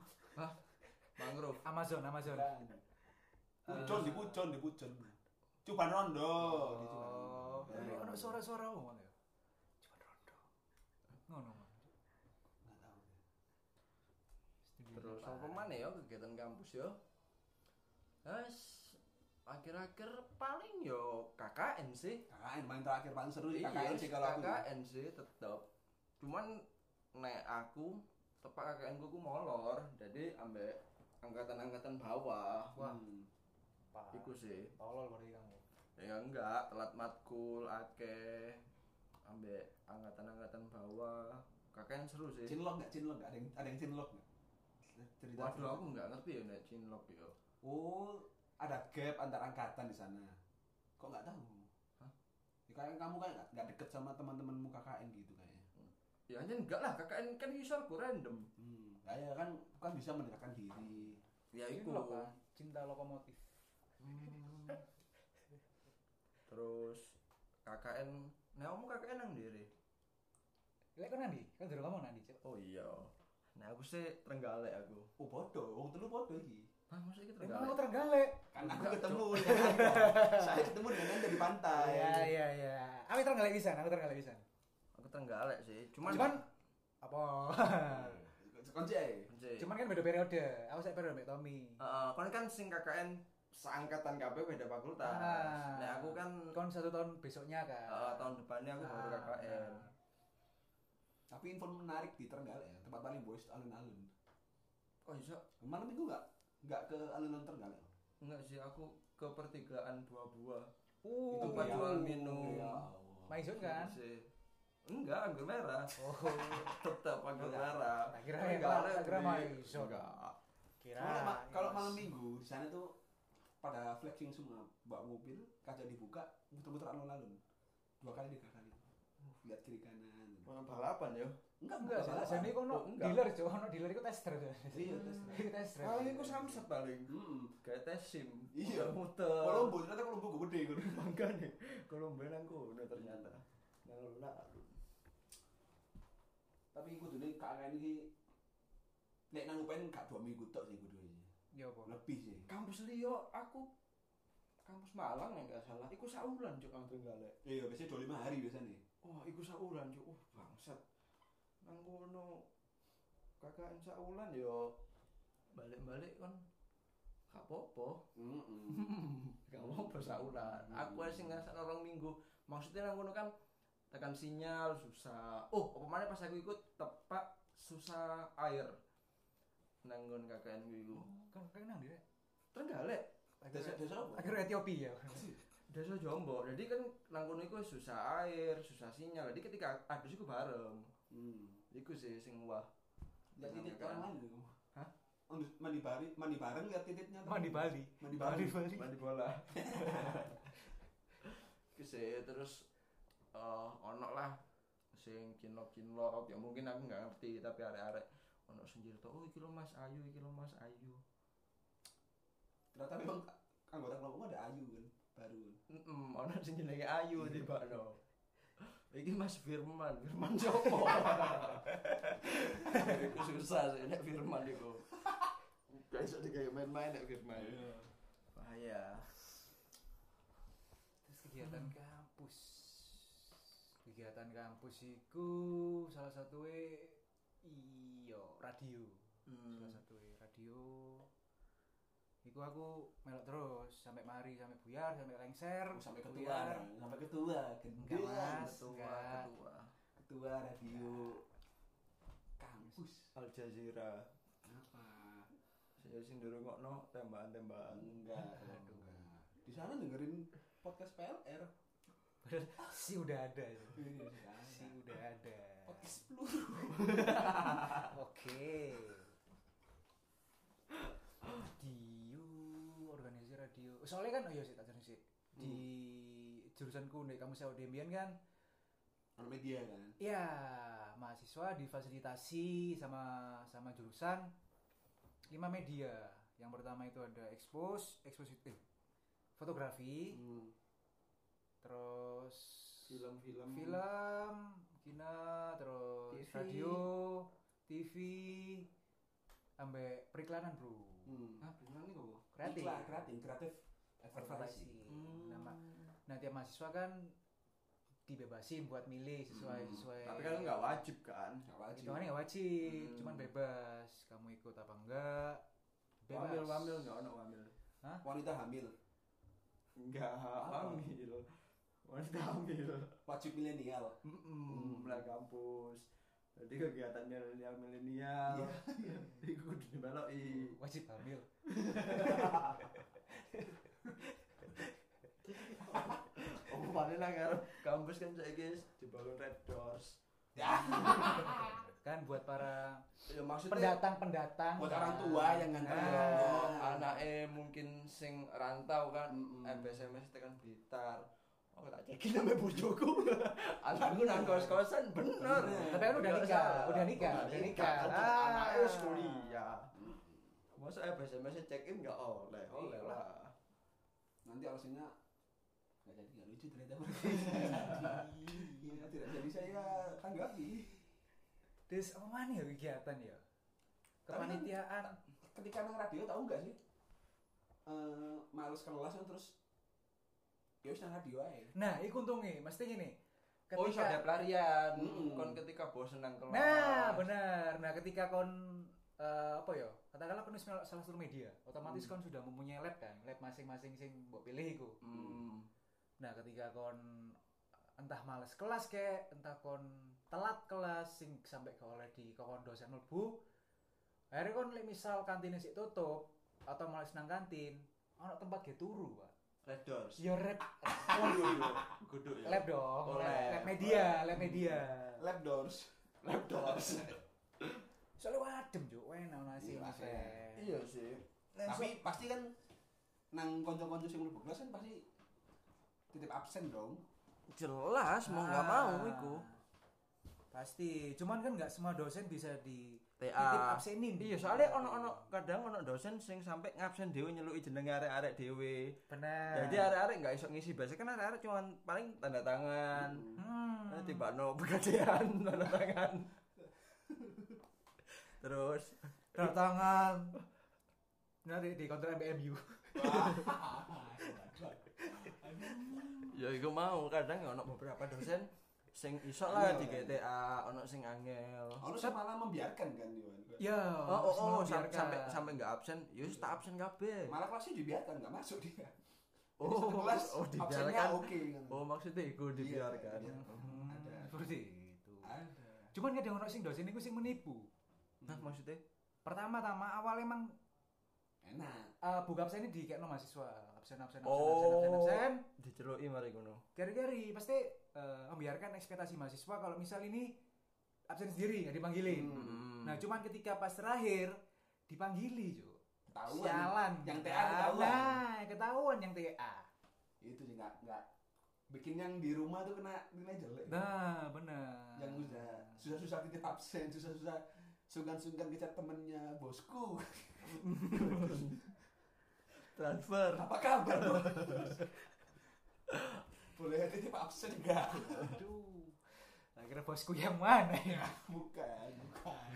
Mangrove Amazon, Amazon. Pucon di pucon di pucon cuban rondo di Cuban Oh, Rondo. tapi ono suara-suara omong ya. Cuma rondo. Ngono. Studio Terus apa? mana ya kegiatan kampus ya Guys Akhir-akhir paling yo KKN sih KKN paling terakhir paling seru sih Iya, KKN sih kalau aku KKN sih tetep. Cuman nek aku tepak KKN ku molor, jadi ambek angkatan-angkatan bawah. Wah. Hmm. Iku sih. Tolol berarti kamu. Ya enggak, telat matkul akeh ambek angkatan-angkatan bawah. KKN seru sih. Cinlok nggak cinlok nggak ada yang ada yang cinlok nggak cerita Waduh, aku enggak ngerti ya nek cinlok ya. oh ada gap antar angkatan di sana kok nggak tahu Hah? ya, kayak kamu kayak nggak- nggak deket sama teman-temanmu KKN gitu kayaknya Ya anjir enggak lah, KKN kan isolku random. hmm. Nah, ya kan kan bisa mendekatkan diri Ya. Cinlok kan, cinta lokomotif. Hmm. Terus KKN, nek kamu KKN nang diri. Lek kan nanti, kan durung ngomong nanti, Cuk. Oh iya. Nah aku sih Trenggalek aku. oh bodoh wong telu bodoh iki Hah, masa iki Emang aku Trenggalek? kan aku ketemu dengan saya ketemu dengan anda di pantai Iya, iya, iya. Aku tergalek bisa, aku tergalek bisa. Trenggalek sih. Cuman Cuman apa? Kunci ae. Kunci. Cuman kan beda periode. Aku saya periode Mbak Tommy. Heeh, kan kan sing KKN seangkatan kabeh beda fakultas. Ah. Nek aku kan Kon satu tahun besoknya kan. eh, tahun depannya aku baru Ah, KKN. nah. Tapi info menarik di Trenggalek ya, tempat paling boys itu alun-alun. Kok iso? Malam minggu enggak? Enggak ke alun-alun Trenggalek. Enggak sih, aku ke pertigaan buah-buah. Uh, tempat iya. jual minum. Ya. Maizun kan? Sih. Enggak, anggur merah. Oh, Tetap anggur Enggak. merah. Tak kira Enggak ada kira. Maizun. Enggak. kira. Kalau malam minggu di sana tuh pada flexing semua, bawa mobil, kaca dibuka, muter-muter alun-alun. Dua kali tiga kali. Lihat kiri kanan. Mau balapan ya? Enggak, Enggak, jadi kono Oh, enggak. dealer cok, ono dealer iku tester. Iya, tes. Iku tester. Paling aku samsat paling. Hmm. Kayak tes SIM. Iya. Muter. Kolombo ternyata Kolombo gede kan. Makanya Kolombo nang kono ternyata. Nang alun-alun. Tapi kudune KKN iki nek nang UPN gak dua minggu tok sih kudune. Ya apa? Lebih sih. Kampus Liyo aku kampus Malang enggak salah. Iku saulan cuk nang Trenggalek. Iya, biasanya dua lima hari biasanya. Wah, iku saulan cuk. Uh, bangsat. Nang kono KKN saulan yo balik-balik kan gak apa-apa. Heeh. Gak apa-apa saulan. Aku aja sing ngerasa orang minggu. Maksudnya nang kono kan tekan sinyal susah. Oh, apa mana pas aku ikut tepak susah air. Nang nggon KKN ku iku. Kan kan nang dia. Trenggalek. Desa desa apa? Akhirnya Ethiopia. Desa Jombor. Jadi kan nang kono iku susah air, susah sinyal. Jadi ketika adus iku bareng. Hmm. Iku sih sing wah. Lihat titik orang lain. Hah? Oh, mandi bari, mandi bareng lihat titiknya. Mandi Bali. Mandi Bali. Bali. Mandi bola. Sih terus eh ono lah sing kinlok-kinlok ya mungkin aku nggak ngerti tapi arek-arek ono sing cerita oh iki lho Mas Ayu iki lho Mas Ayu. Ternyata memang anggota kelompokmu ada Ayu kan, baru kan. Heeh, ono sing jenenge Ayu tibakno. Iki Mas Firman, Firman Jopo. Iku susah sih nek Firman iku. Gak iso digawe main-main nek Firman. Bahaya. Terus kegiatan kampus. Kegiatan kampus iku salah satu iyo radio. Hmm. Salah satu radio. Iku aku melok terus sampai mari sampai buyar sampai lengser Oh, sampai ketua, buyar. sampai ketua, Enggak, Mas. Ketua, Enggak. ketua. ketua radio kampus. Al Jazeera. Apa? Saya sing ndurungokno tembakan-tembakan. Enggak, enggak. Di sana dengerin podcast PLR. Padahal si udah ada itu. Iya, Si udah ada. Podcast peluru. Oke. Radio, organisasi radio. Soalnya kan oh iya sih tak sih. Di jurusanku nih kamu sewa Demian kan Ono media kan. ya mahasiswa difasilitasi sama sama jurusan lima media. Yang pertama itu ada expose, expose eh, fotografi, Hmm. Terus Film-film. film, kina, terus TV. radio, TV, ambek periklanan bro, Hmm. Ah, beneran nih kok. kreatif, Iklan, kreatif, kreatif advertising. Hmm. Nama, nah tiap mahasiswa kan dibebasin buat milih sesuai Hmm. sesuai. Tapi kan nggak wajib kan. Enggak wajib. Hitungannya nggak wajib, Hmm. cuman bebas. Kamu ikut apa enggak? Bebas. Wamil, wamil nggak ono wamil. Wanita hamil, Enggak, wamil. Wanita hamil. wajib milenial. Hmm, mulai kampus. Jadi kegiatan milenial milenial. Iya, Iku kudu dimeloki. Wajib hamil. Oh, paling lah kampus kan saiki dibangun Red Doors. Kan buat para Ya maksudnya pendatang-pendatang. Buat orang tua yang nganter Nah. Anaknya mungkin sing rantau kan Mm-mm. FSMS tekan Blitar. Oh, tak cekin sama bojoku. Anakku nang kos-kosan bener. Tapi kan udah nikah, udah nikah, udah nikah. kan Ah. Anaknya wis kuliah. Masa FSMS check in enggak oleh, oleh Iya. lah. Nanti alasannya nggak jadi nggak lucu ternyata. Iya, tidak jadi saya tanggapi. Terus apa mana ya kegiatan ya? Kepanitiaan. Ketika nang radio tahu nggak sih? Eh, males kelas kan terus ya wis nang radio aja. Nah, iku untungnya, mesti gini. Oh, iso ada ketika pelarian. Mm. Kon ketika bosen nang kelas. Nah, benar. Nah, ketika kon eh, apa ya? Katakanlah kon salah satu media, otomatis kon sudah mempunyai lab kan, lab masing-masing sing mbok pilih iku. Hmm. Nah, ketika kon entah males kelas kek, entah kon telat kelas sing sampai ke oleh di kokon dosen mlebu. Akhirnya kon misal kantin sik tutup atau males nang kantin, ono tempat ge turu, Pak. Red Doors. Yo rep Oh iya iya. Kudu ya. lab dong, Oh, lab, lab. media, lab media. lab doors Lab Doors. Soalnya wadem juk, enak ono sih. Iya, Mas. Iya sih. tapi pasti kan nang konco-konco sing mlebu kelas kan pasti titip absen dong jelas mau nggak Ah, mau iku. Pasti, cuman kan nggak semua dosen bisa di TA. absenin. Iya, soalnya ono-ono kadang ono dosen sing sampai ngabsen dhewe nyeluki jenenge arek-arek dhewe. benar. Jadi arek-arek nggak iso ngisi biasa kan arek-arek cuman paling tanda tangan. hmm. Nanti tiba no pegadean tanda tangan. Terus Tanda tangan. Nanti di kontra MBMU. ya iku mau kadang ono beberapa dosen sing iso lah Iya, di. GTA, ono sing angel. ono sih malah membiarkan kan Iwan Ya. Oh, oh, oh, membiarkan. sampai sampai nggak absen, ya wis tak absen kabeh. malah kelasnya dibiarkan nggak masuk dia Oh, kelas oh, dibiarkan. oke. Oh, maksudnya iku dibiarkan. Iya, Hmm, Ada. Seperti itu. ada Cuman kadang orang sing dosen iku sing menipu. Nah, maksudnya Pertama-tama awal emang enak uh, buka absen ini di kayak mahasiswa absen absen absen Oh. absen absen absen diceluki mari ngono. Gari-gari pasti eh, membiarkan ekspektasi mahasiswa kalau misal ini absen sendiri nggak dipanggilin. Hmm. Nah, cuman ketika pas terakhir dipanggili, Cuk. ketahuan Sialan. yang? TA ketahuan Nah, ketahuan yang TA. itu sih nggak nggak bikin yang di rumah tuh kena nilai jelek Nah, benar. yang udah susah-susah titip absen susah-susah sungkan-sungkan kecat temennya bosku transfer. apa kabar bos boleh titip absen enggak Aduh. Akhirnya bosku yang mana ya? bukan bukan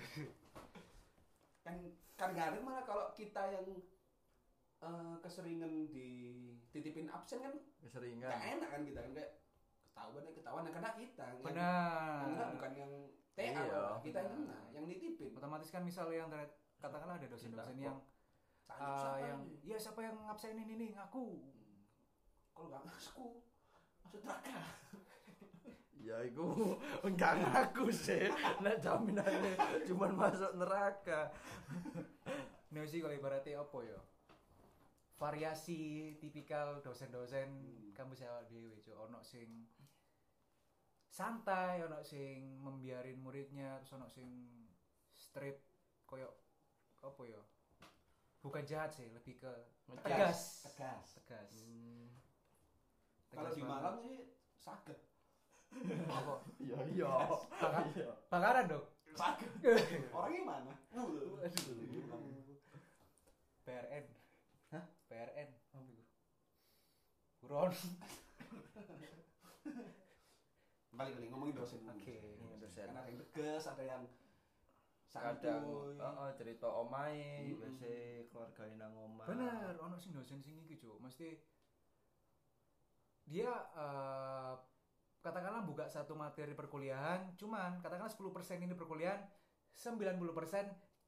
kan kan nggak ada malah kalau kita yang eh, keseringan dititipin absen kan Keseringan. nggak enak kan kita kan kayak ketahuan ya ketahuan yang kena kita yang, yang Benar. kena bukan yang TA Iya. kita yang kena yang nitipin Otomatis kan misalnya yang katakanlah ada dosen-dosen yang Eh, siapa yang ya siapa yang ngabsenin ini ngaku. Hmm. kalau nggak masukku masuk neraka Ya iku enggak ngaku sih. Nek jaminannya cuman masuk neraka. Nah sih kalau ibaratnya apa ya? Variasi tipikal dosen-dosen Hmm. kampus awak dhewe, Cuk. Ono sing santai, ono sing membiarin muridnya, terus ono sing straight koyo apa ya? Bukan jahat sih, lebih ke tegas. tegas Tegas. Hmm. kalau Tegas di banget. Malang sih sakit apa? Iya iya. Iya. Bakaran dong. sakit orangnya mana PRN. Hah? PRN. Buron. balik lagi ngomongin dosen. Oke. Ngomongin dosen. kan ada yang tegas ada yang Kadang santuy heeh cerita omahe, Mm-mm. biasa keluarga nang omah. Bener, ono sing dosen sing iki, Cuk. Mesti dia eh, katakanlah buka satu materi perkuliahan, cuman katakanlah 10% ini perkuliahan, 90%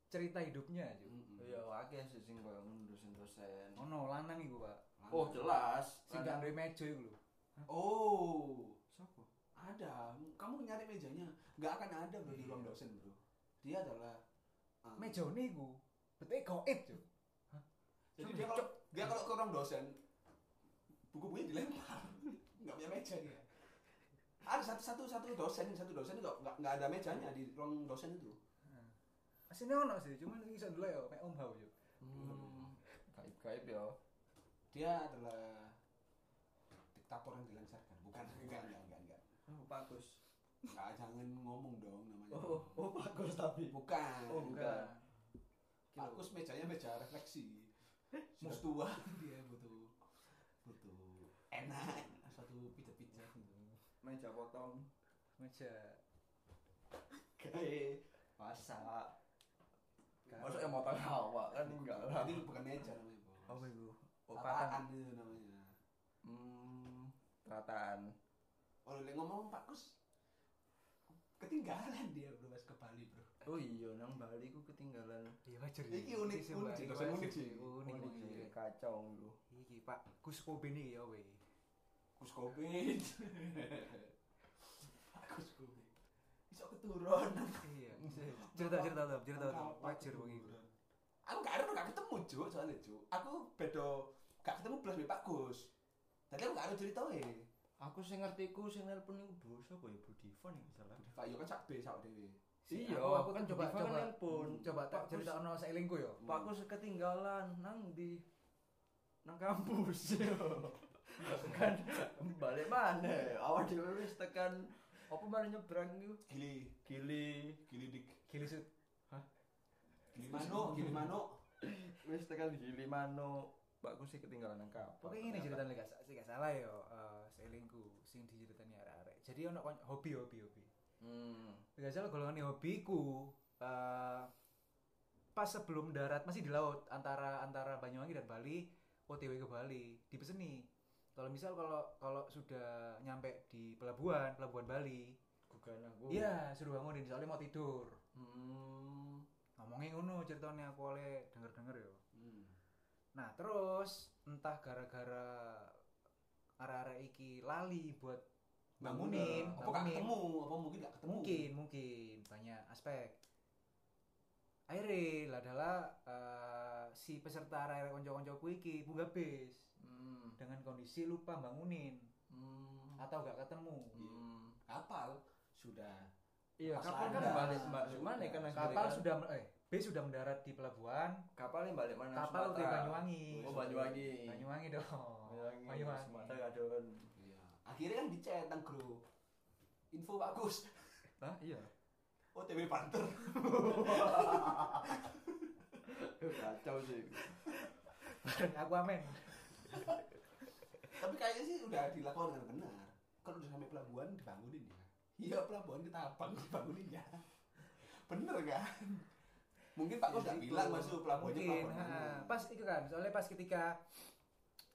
cerita hidupnya, Cuk. Mm-mm. Iya, akeh sih sing koyo dosen-dosen. Ono lanang iku, Pak. Oh, jelas. Sing gak meja iku lho. oh Sopo? ada kamu nyari mejanya nggak akan ada bro di Iya. ruang dosen bro dia adalah um, Mejane iku betul goib, Cuk. jadi dia kalau dia kalau ke ruang dosen buku-bukunya dilempar nggak punya meja dia ada satu satu satu dosen satu dosen nggak nggak- nggak ada mejanya di ruang dosen itu Asine ono sih, cuman iki iso ndelok ya, mek Om Hau, Cuk. Hmm. Gaib-gaib ya. dia adalah diktator yang dilancarkan bukan enggak enggak enggak enggak Oh, bagus. Nggak, jangan ngomong dong namanya Oh, oh bagus tapi. bukan Oh, bukan. Bagus mejanya meja refleksi. Sudah tua dia butuh butuh enak satu pizza-pizza gitu. Meja potong. Meja Kayak masak. Kan. Masa yang motong awak kan enggak lah. Ini bukan meja namanya, Bos. Apa itu? Oh, itu namanya. Hmm, rataan. Oh, ngomong Pak Kus ketinggalan dia bro pas ke Bali bro Oh iya, nang Bali ku ketinggalan. Iya wajar. Iki unik, unik dosen unik. Unik Unik kacau lu. Iki Pak Gus Kobe nih ya we. Kus Covid Kus Covid Iso keturun Iya. Cerita cerita tuh, cerita tuh. Wajar keturun? Aku gak ada gak ketemu Cuk soalnya Cuk Aku bedo gak ketemu mbek Pak Gus Tadi aku gak ada cerita ya Aku sing ngerti ku sing nelpon iku Bu sapa ya Bu Diva nih salah. Pak Yo kan sak B sak dewe Iya, aku, kan coba coba nelpon. coba tak cerita ono sailingku yo. Pak aku ketinggalan nang di nang kampus yo. kan balik mana? Awak dhewe wis tekan apa mana nyebrang iku? Gili Gili. Gili dik Gili sud. Gili mano Gili mano Wis tekan Gili mano. Pak sih ketinggalan nang kapal. Pokoknya ini ceritanya gak, gak salah yo. eh, sing diceritani arek-arek. Jadi ono kon- hobi hobi hobi. Hmm. Gak salah golongan hobiku eh pas sebelum darat masih di laut antara antara Banyuwangi dan Bali OTW ke Bali dipeseni kalau misal kalau kalau sudah nyampe di pelabuhan pelabuhan Bali Bukan aku. iya suruh bangunin soalnya mau tidur Hmm. ngomongin ngono ceritanya aku oleh denger denger yo Hmm. nah terus entah gara-gara arah-arah iki lali buat bangunin Apa gak bangunin. ketemu? Apa mungkin gak ketemu? Mungkin mungkin. Banyak aspek. Akhirnya lah adalah eh, si peserta area konco-koncoku iki bunga bis. Hmm. dengan kondisi lupa bangunin. Hmm. atau gak ketemu. Hmm. Kapal Sudah Iya, kapal kan balik balik mana kan kapal sudah eh bis sudah mendarat di pelabuhan kapalnya balik mana? kapal udah Sumatera. Banyuwangi Oh, Banyuwangi. Banyuwangi dong Banyuwangi. Banyuwangi Sumatera kadon. Iya. Akhirnya kan dicet nang grup. Info bagus. Hah, iya. Oh, TW Panther. Kacau sih. bareng aku amen Tapi kayaknya sih udah dilakukan dengan benar. Kalau udah sampai pelabuhan dibangunin ya. Iya, pelabuhan kita abang dibangunin ya. Bener kan? Mungkin Pak Kos Ya, udah itu. bilang masuk pelabuhannya mungkin mana. pas itu kan soalnya pas ketika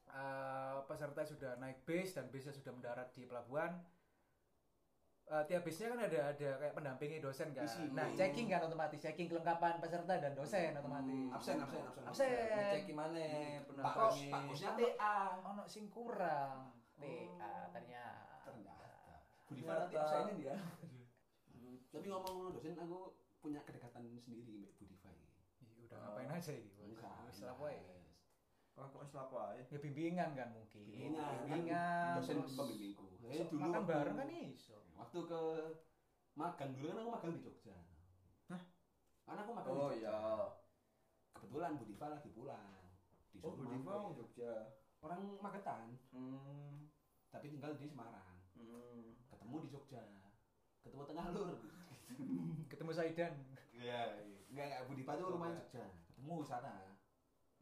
eh, peserta sudah naik bis dan bisnya sudah mendarat di pelabuhan eh, tiap bisnya kan ada ada kayak pendampingi dosen kan Isi. nah checking kan otomatis checking kelengkapan peserta dan dosen otomatis Hmm, Absen, absen, absen. Absen. Ngecek gimana Pak Kos, penampangi. Pak Kosnya TA. ono sing kurang TA Oh. ternyata Ternyata. Budi. Farah absen ini dia. Tapi ngomong dosen aku punya kedekatan sendiri sama Budi Fai. Ih, udah ngapain aja iki Bos? Wis lah poe. Wah, kok wis lapo ae? ya bimbingan kan mungkin Bimbingan, bimbingan dosen terus pembimbingku. Eh, dulu makan bareng kan iso Waktu ke magang dulu kan aku magang di Jogja. Hah? Karena aku magang Oh di Jogja. iya. Kebetulan Budiva lagi pulang. Oh, Disuruh Budi mampir. Fong Jogja. Orang Magetan, Hmm. tapi tinggal di Semarang. Hmm. Ketemu di Jogja. Ketemu tengah lur. ketemu Saidan Iya, enggak enggak Budiva tuh rumahnya Jogja. Ketemu sana.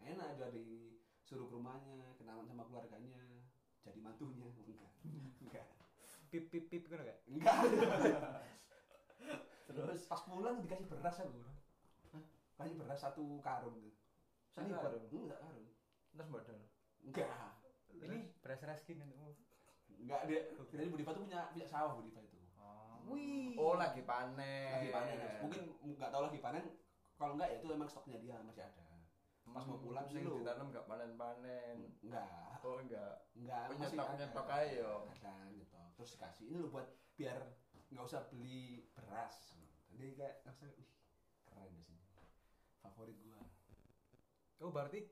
Enak jadi suruh ke rumahnya, kenalan sama keluarganya, jadi mantunya. Enggak. Enggak. pip pip pip kan gak Enggak. Terus Pas pulang dikasih beras aku. Hah? Kasih beras satu karung tuh. Satu Ini karung? Enggak karung. terus modal. Enggak. ini beras raskin untukmu Enggak dia. Jadi Budiva tuh punya punya sawah Budiva itu. Oh. Wih. Oh, lagi panen. Lagi panen. Mungkin enggak tahu lagi panen. Kalau enggak ya itu emang stoknya dia masih ada. Pas mau pulang sing dulu. ditanam gak panen-panen. Enggak. Oh, enggak. Enggak. Oh, masih nyetok- ada. nyetok aja yo. Ada nyetok. Terus dikasih ini lo buat biar nggak usah beli beras. Jadi kayak ngerasa wih keren di sini. Favorit gua. oh berarti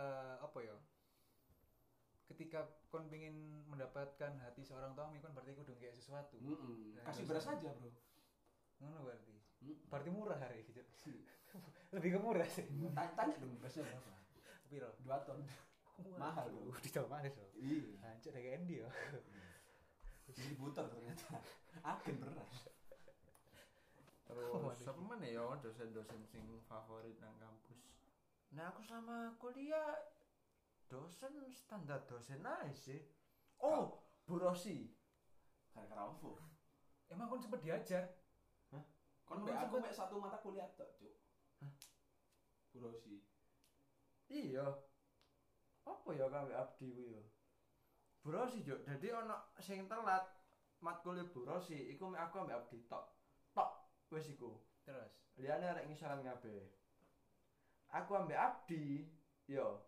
eh, apa ya ketika kon pengen mendapatkan hati seorang Tommy kon berarti kudu kayak sesuatu Mm-mm. Nah, Kasih beras aja bro. ngono berarti Mm. berarti murah hari gitu lebih ke murah sih Tanya, tanya dong berasnya berapa? piro Dua ton. Mahal, bro. di Jawa mana bro Iya. hancur dari Endi ya Distributor ternyata. Agen beras. Terus Waduh. apa mana ya dosen-dosen sing favorit nang kampus? Nah aku selama kuliah dosen standar dosen aja sih. Oh, Bu Rosi. Gara-gara apa? emang kon sempet diajar Kon Kon mbak aku mek satu mata kuliah tok, Cuk. Hah? Burosi. Iya. Apa ya kawe abdi ku ya? Bu Rosi yo. Dadi ana sing telat matkul Bu Rosi iku mek aku ambek abdi tok. wis iku Terus. liyane arek ngisaran kabeh aku ambek Abdi yo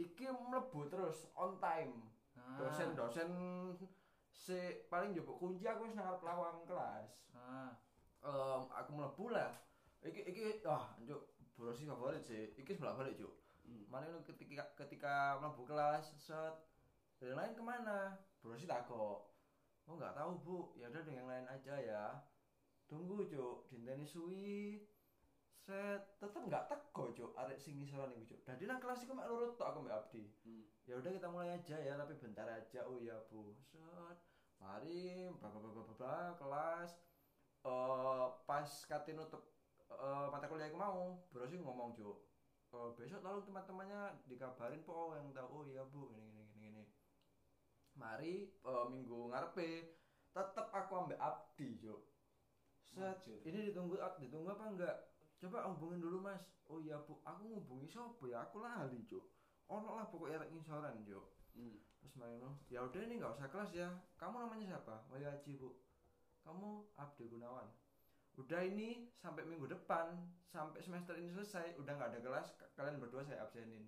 iki mlebu terus on time. Ah. dosen-dosen si paling njupuk kunci aku wis nang arep lawang kelas. Ah. Em, aku mlebu lah. Iki iki wah anjuk brosi favorit sih. Iki sebelah balik cuk. Hmm. mana ketika ketika mlebu kelas set. Yang lain ke mana? Brosi takok oh nggak tahu bu. Ya udah dengan yang lain aja ya. Tunggu cuk. Dinteni suwi set tetep nggak teko cuk. Arek sing ngisoran iku cuk. Dadi nang kelas iku mek lurut tok aku mbak Abdi. Hmm. ya udah kita mulai aja ya tapi bentar aja. Oh iya bu set mari bla bla bla kelas. Eh pas kate nutup eh mata kuliah aku mau bro sih ngomong cuk. Eh, besok tolong teman-temannya dikabarin po yang tahu oh iya bu ini gini gini gini. Mari eh, minggu ngarepe tetep aku ambek Abdi cuk. Set ini ditunggu ditunggu apa enggak coba hubungin dulu mas. Oh iya bu. Aku ngubungi siapa ya? Aku lali cuk. Ono lah pokoknya rek ngisoran cuk. Hmm. terus main lo ya udah ini nggak usah kelas ya. Kamu namanya siapa? Oh ya Aji bu. Kamu Abdi Gunawan. Udah ini sampai minggu depan sampai semester ini selesai udah nggak ada kelas kalian berdua saya absenin.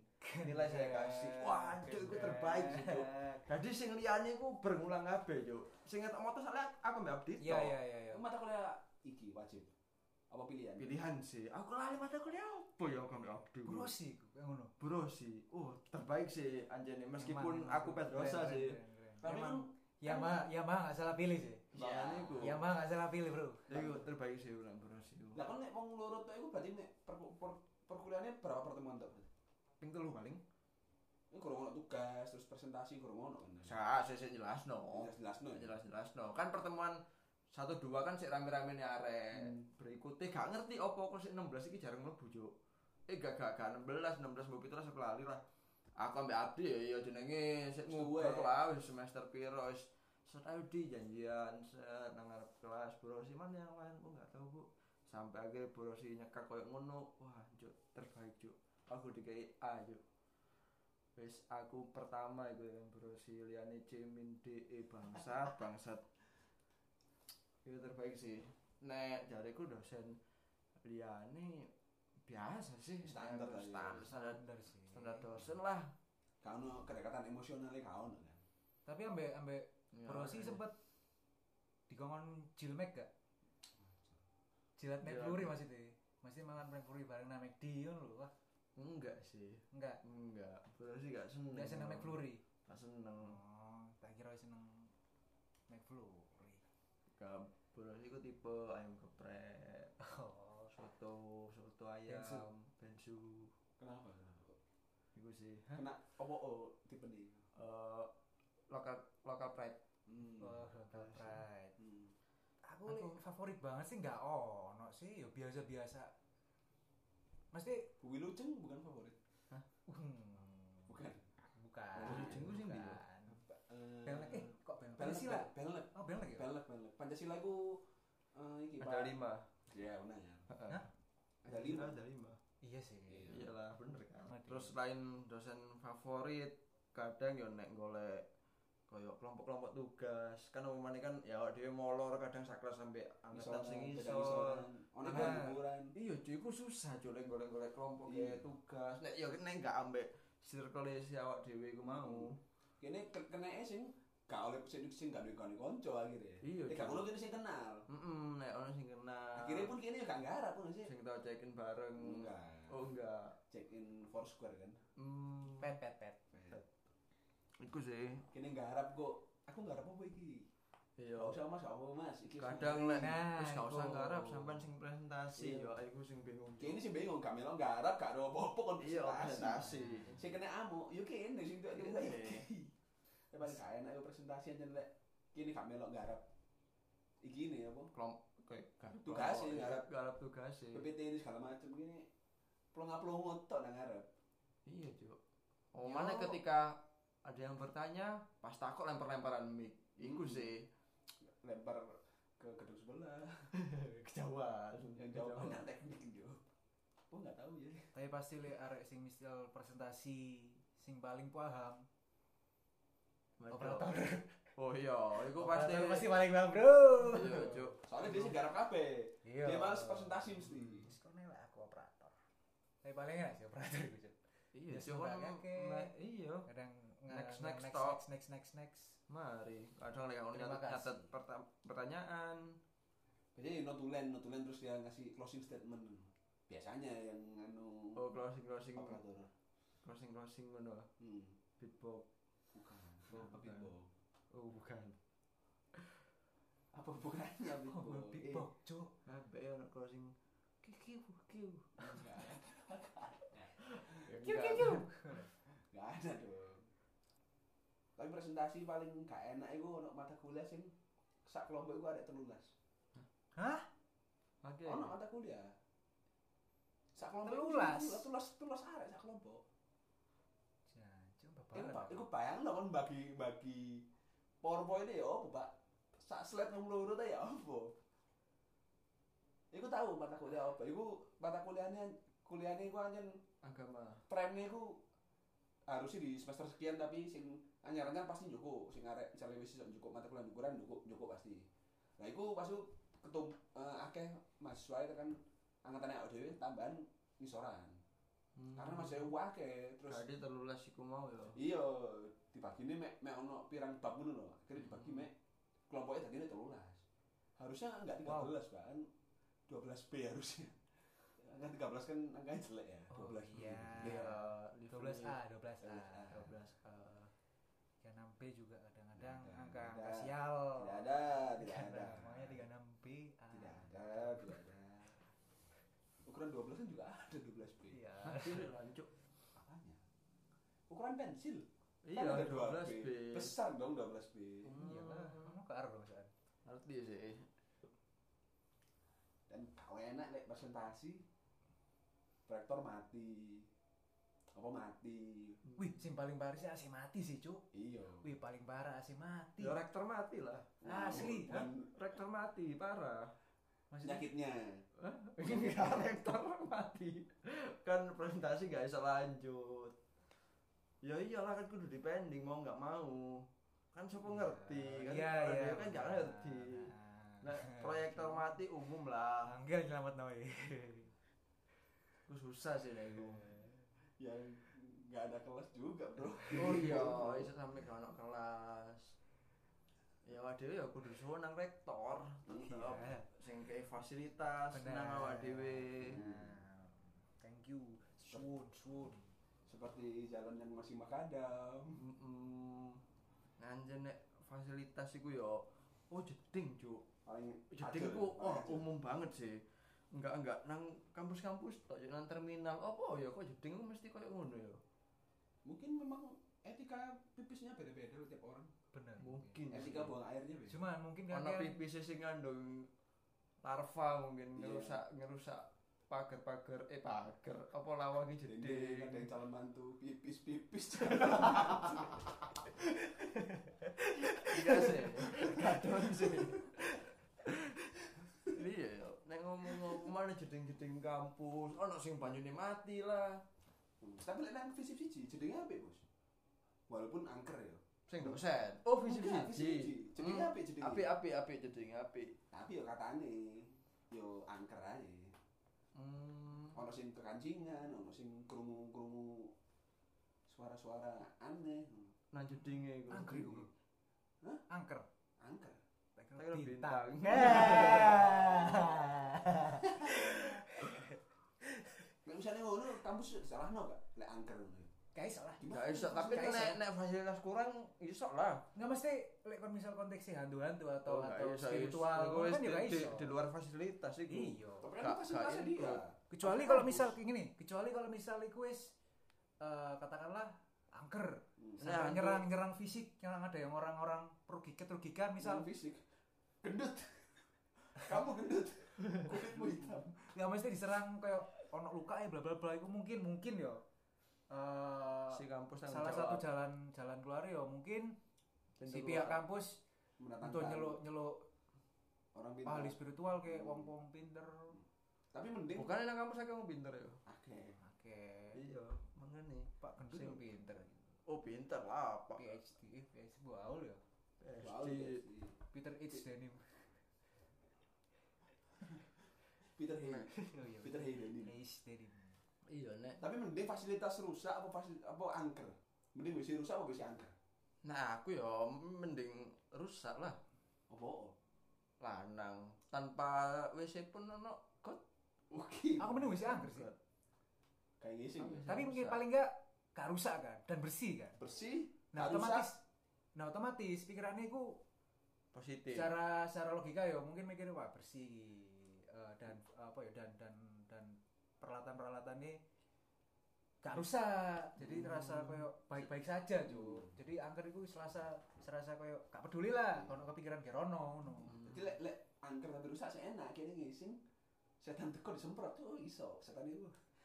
Nilai saya kasih. Wah cuk itu terbaik sih cuk. Jadi sing liyane ku berulang kabeh cuk. Sing ngetok motor soalnya aku mbak Abdi Iya iya iya iya. Mata kuliah iki wajib. Apa pilihan? pilihan sih aku lali mata kuliah apa ya Bro sih kayak ngono. oh terbaik sih anjene meskipun Emang aku Pedrosa keren, sih keren, keren, kan Ya mah, ya mah nggak salah pilih sih. makanya iku Ya mah nggak salah pilih bro. Iku terbaik sih ulang bro sih lah kan nek wong loro tok iku berarti nek per, per, perkuliahannya berapa pertemuan tok? ping telu paling Ini kurang ono tugas, terus presentasi kurang ono kan. Sa, saya jelas no. Jelas-jelas no. Jelas jelas no. Kan pertemuan satu dua kan sik rame-rame nih arek. Hmm. Berikutnya gak ngerti opo kok sik 16 iki jarang mlebu juk. Eh gak gak gak 16 16 mbok 17 aku lali lah. Aku ambek Abdi ya ya jenenge sik lah wis semester piro wis set ayo di janjian set nang ngarep kelas bro si mana yang lain oh nggak tahu bu sampai akhirnya bro si nyekak koyo ngono wah juk terbaik juk aku dikai A juk wis aku pertama itu yang bro si liane C min D E bangsat bangsat itu terbaik sih nek jariku dosen liane biasa sih Standar lah, ya. standar standar Standar sih. standar dosen lah ono kedekatan emosionalnya gak ono kan. Tapi ambek ambek Ya, Bro sih ya. sempet dikongkon jilmek gak? Jilat. McFlurry maksudnya. Masih mangan McFlurry bareng nang McD ngono lho. Wah, enggak sih enggak. enggak bro sih gak seneng Enggak seneng McFlurry. gak seneng Oh, tak kira seneng McFlurry. Sih ku tipe ayam geprek Oh, soto soto ayam Bensu. bensu Kenapa? Kenapa? itu sih Kena opo oh tipe nih. Eh, lokal lokal pride Hmm. oh, local pride. Hmm. Aku, Aku- favorit banget sih enggak ono sih, ya biasa-biasa. Mesti Bumi Luceng bukan favorit. hmm, Bukan. bukan. Bumi Luceng ku sing ndi, bukan. Eh, Belek eh kok belek? Belek, Pancasila. Belek. Oh, belek ya? Belek, belek. Pancasila itu eh iki ada Pak. lima Ya, benar ya. Hah? Ada lima. ada lima Iya sih. Iya. iyalah bener kan Waduh. terus lain dosen favorit kadang yo nek golek koyo kelompok-kelompok tugas kan umumnya kan ya dia molor kadang saklar sampai angkatan sing Ono Nah. kan liburan. iya cuy iku susah cuy lek golek-golek kelompok Iya. tugas nek yo nek gak ambek circle si awak dhewe iku mau Kene ke- kene sing gak oleh sing sing gak duwe kone kanca akhirnya. Iya, Eh, gak ngono kene sing kenal. heeh nek ono sing kenal Akhirnya pun kene yo gak garap pun sih. sing tau cekin bareng Enggak. oh enggak Check in Foursquare kan. hmm Pet pet pet. iku sih Kene garap kok. Aku garap apa iki? iya Gak usah Mas, gak apa Mas. Iki kadang lek Nah, wis gak usah ngarap sampean sing presentasi Iya. yo aku sing bingung Kene sing bingung gak melok garap gak ada apa-apa kon iya presentasi Sing kena amuk, yo kene sing tuh Ya gak enak yo presentasi aja lek kene gak melok garap. Iki nih apa? kelompok kayak garap Tugas sih, iya, garap. garap tugas sih PPT ini segala macam gini. Pelonga-pelongo tok nang ngarep. iya cuk oh mana ketika ada yang bertanya pas takut lempar-lemparan mic iku Hmm. sih Lempar ke gedung sebelah. kejauhan Yang jauh banget teknik yo. Oh nggak tahu ya. Tapi pasti le arek sing misal presentasi sing paling paham. Operator. oh iya iku pasti Operator pasti paling paham, Bro. iya cuk Soalnya dia sih garap kabeh. Iya. Dia males presentasi mesti. Wis kene lek aku operator. Tapi paling enak sih operator iku, Cuk. Iya, Ya, sih kan nah, iya. Kadang Next, next, next stop. next next next. Mari, kadang lek ono Terima nyatet pertanyaan. Jadi notulen, notulen terus dia ngasih closing statement. Biasanya yang anu Oh, closing closing operator. closing closing ngono. Hmm. Beatbox. Oh, Apa bukan. beatbox? Oh, bukan. Apa bukannya beatbox? Oh, big Eh, Cuk. Abe ono closing kiu kiu. Kiu kiu kiu. Gak ada dong. Tapi presentasi paling gak enak itu ono mata kuliah sing sak kelompok itu ada telulas. Hah? Oke. Ono mata kuliah. Sak kelompok Telulas? telulas telulas arek sak kelompok. Iku iku bayang kan bagi bagi PowerPoint ya apa, Pak? Sak slide nang loro ta ya apa? Iku tahu mata kuliah apa? Iku mata kuliahnya kuliahnya iku anjen agama. prime iku harusnya di semester sekian tapi sing anyar-anyar pasti njoko, sing arek misalnya wis njoko mata kuliah ukuran njoko njoko pasti. Nah, iku pas ketum eh, akeh mahasiswa itu kan angkatan awake dhewe tambahan ngisoran. Hmm. Karena masih akeh terus Jadi telulas iku mau ya. iya dibagi ini mek mek ono pirang bab ngono lho akhirnya dibagi mek kelompoknya tadi telulas harusnya enggak 13 Wow. bahkan 12 B harusnya kan 13 kan angkanya jelek ya 12 Oh, B iya. Iya, 12A, 12A. 12A. 12A. 36B juga kadang-kadang Tidak angka ada. angka sial. tidak ada tidak ada Semuanya 36B. A. tidak ada tidak ada ukuran 12 kan juga ada 12 B Iya. Lanjut. apanya ukuran pensil Iya, kan ada 12 B. besar dong 12 B Iya lah. Kamu ke arah misalkan. Ngerti sih. dan kau enak lek presentasi rektor mati apa mati Wih, sing paling parah sih asih mati sih, Cuk. iya Wih, paling parah asih mati. Ya rektor mati lah. Asli. dan Rektor mati, parah. Maksudnya penyakitnya Enggak rektor mati. Kan presentasi gak bisa lanjut. Ya iyalah kan kudu dipending mau nggak mau. Kan siapa ngerti kan dia kan gak ngerti. Nah, proyektor mati umum lah. Angger nyelamat noe. Itu susah sih nek iku. yang nggak ada kelas juga bro Oh iya, sampe gak ono kelas. Ya dhewe ya kudu suwun nang rektor. Tetep Iya. Sing kei fasilitas nang awak dhewe. Nah, Thank you. Sun, sun. seperti jalan yang masih makadam Mm-mm. Anjen nek fasilitas iku ya oh jeding, Cuk. paling Jeding iku oh umum banget sih. Enggak enggak nang kampus-kampus tok nang terminal. Apa ya kok jeding ku mesti koyo ngono ya? mungkin memang etika pipisnya beda-beda tiap orang Bener. Mungkin. etika buang airnya beda Cuman mungkin kan Ana pipis sing ngandung larva mungkin Iya. ngerusak ngerusak pagar-pagar eh pagar apa lawangnya jeding. ada yang calon mantu pipis pipis Iya sih. Kadon sih. Iya, ya. nek ngomong mana jeding-jeding kampus, ono sing banyune mati lah. tapi lek nang visip siji jedenge apik bos walaupun angker ya Sing dosen. Oh, visip siji. siji. Jedenge apik jedenge Apik apik apik jeding apik. tapi yo katane yo angker aja Hmm. ono sing kekancingan ono sing krungu-krungu suara-suara aneh Nang jedinge iku. angker iku. Hah? Angker. angker kira bintang. Nek misalnya ngono kampus salahno gak lek angker ngono. Kayak salah. Enggak iso, tapi Nggak nek iso. nek fasilitas kurang iso lah. Nggak mesti lek kon misal konteksnya hantu-hantu atau nggak atau iso, spiritual iso. kan Wis ya gak di, iso. di luar fasilitas iku. Iya. Tapi Gak- kan fasilitasnya gak dia. Kecuali kalau misal kayak gini, kecuali kalau misal iku wis eh, katakanlah angker Nah, nyerang nyerang fisik, nyerang ada yang orang-orang perugikan perugikan misal misal fisik gendut. Kamu gendut. Kulitmu hitam. nggak mesti diserang kayak ono luka ya bla bla bla itu mungkin mungkin ya eh, si kampus salah jawab. satu jalan jalan keluar ya mungkin Dan si di pihak kampus untuk nyeluk nyeluk orang pintar. ahli spiritual kayak Hmm. wong wong pinter Tapi mending bukan nang kampus wong pinter ya Oke. oke iya mangane pak gendut Sing- yang pinter oh pinter lah pak PhD PhD baul ya PhD PhD. Peter H denim Peter Hay. Oh iya. Peter Hayden dari. Iya nek Tapi mending fasilitas rusak apa fasil apa angker? Mending WC rusak apa WC angker? nah aku ya mending rusak lah Apa? lanang tanpa WC pun ono kot Oke. Aku mending WC angker sih. Kayak ngising ya. Tapi mungkin paling enggak gak rusak kan dan bersih kan. Bersih. Nah, otomatis rusak. Nah, otomatis pikirannya itu positif secara secara logika ya mungkin mikirnya wah bersih eh, dan apa ya dan dan dan peralatan-peralatannya gak rusak jadi Hmm. terasa koyo baik-baik saja cuy jadi angker itu serasa serasa koyo gak peduli lah kalau kepikiran gerono ngono Hmm. Jadi lek lek angker tapi rusak sih enak kene ngising. Setan teko disemprot tuh iso. Setan itu.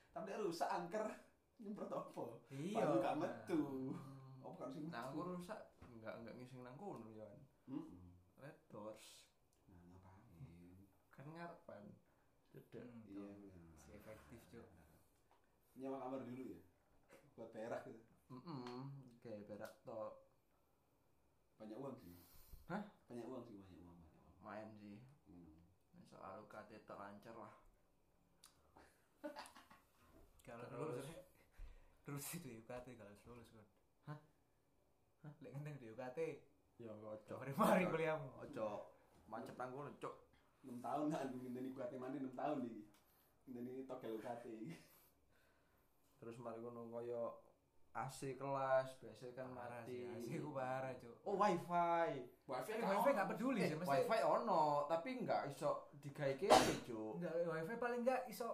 Tapi rusak angker nyemprot apa? iya Palu gak metu. Hmm. Apa kan sih nah aku rusak enggak enggak ngising nang kono ya Mm-mm. red doors Nah, ngapain? kan ngarepan cedek Hmm, Iya, tuh. benar. Si efektif cuy Nyewa kamar dulu ya. Buat berak gitu. mm kayak berak tok Banyak uang sih. Hah? Banyak uang sih, banyak uang, banyak uang. main sih Hmm. soal UKT tok lancar lah kalau Terus? lulus terus itu UKT kalau lulus kan Hah? Hah? Lek ngenteng di UKT, ya ojo mari-mari kuliahmu. ojo macet kono cuk 6 tahun kan ngenteni UKT mandi 6 tahun iki. Ngenteni togel UKT. Terus mari kono koyo AC kelas biasa kan Parah mati. sih, aku parah, Cuk. oh wifi. Wifi Eh, kan wifi ono. gak peduli eh, sih, mesti wifi ono tapi nggak iso digawe kene cuk. Enggak wifi paling enggak iso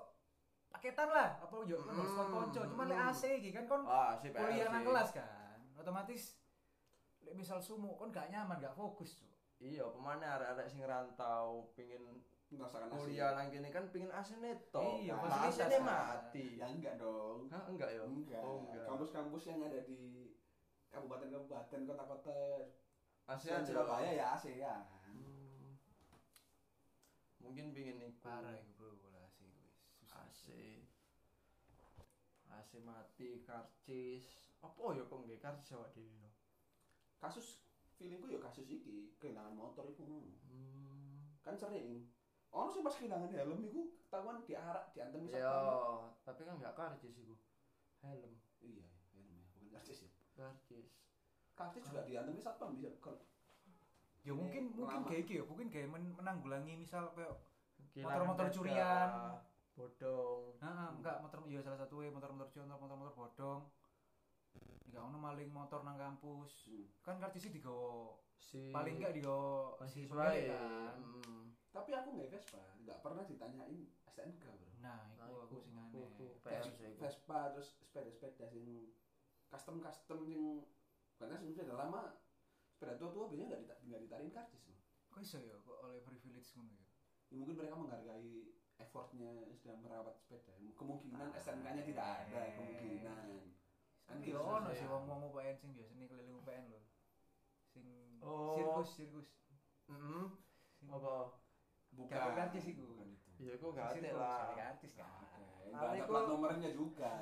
paketan lah. Apa yo kan Hmm. hotspot konco. Cuma lek AC iki kan kon ah kuliah nang kelas kan otomatis lek misal sumu kon gak nyaman gak fokus tuh iya pemane arek-arek sing rantau pengin merasakan asik. kuliah nang kene kan pengin AC neto Iya, Nah, fasilitas AC-ne kan. mati Ya enggak dong. Hah, enggak ya Enggak. oh enggak Kampus-kampus yang ada di kabupaten-kabupaten, kota-kota aja Surabaya ya ASEAN. Hmm. mungkin pengin iku parah iku bro bola iku wis susah AC AC mati karcis apa ya kok nggih karcis awak dhewe no Kasus feelingku ya kasus iki, kehilangan motor iku ngono. hmm. Kan sering. Ono sih pas kehilangan helm iku ketahuan diarak, diantem ya satpam. tapi kan nggak karcis iku helm Iya, helm ya, bukan karcis ya. karcis Karcis juga diantem satpam bisa. Kon- ya mungkin mungkin kayak iki ya mungkin kayak men- menanggulangi misal kayak Motor-motor curian. bodong Heeh, enggak motor ya salah satu motor-motor contoh motor-motor bodong. Enggak ono maling motor nang kampus. Hmm. Kan karcisnya digawa si paling enggak digawa si mahasiswa ya kan. Tapi aku nggak Vespa, nggak pernah ditanyain STNK bro. Nah, Nah, itu aku iku- sing iku- aneh. Vespa terus sepeda-sepeda sing custom custom sing karena sing sepeda lama sepeda tua tua biasanya nggak dita nggak ditarin karcis loh. Kok iso ya kok oleh privilege ngono ya? Ya, mungkin mereka menghargai effortnya sudah merawat sepeda. Kemungkinan Ah, STNK-nya tidak ada eh. kemungkinan. Kan gitu ono sih. sih wong-wong UPN sing biasanya keliling UPN lho. Sing Oh. sirkus sirkus. Mm-mm. Sing apa Bukan. Gak. Bukan itu. ya iku gak ada Sirkus, lah ada karcis kan. Nggak ada plat kok- nomornya juga.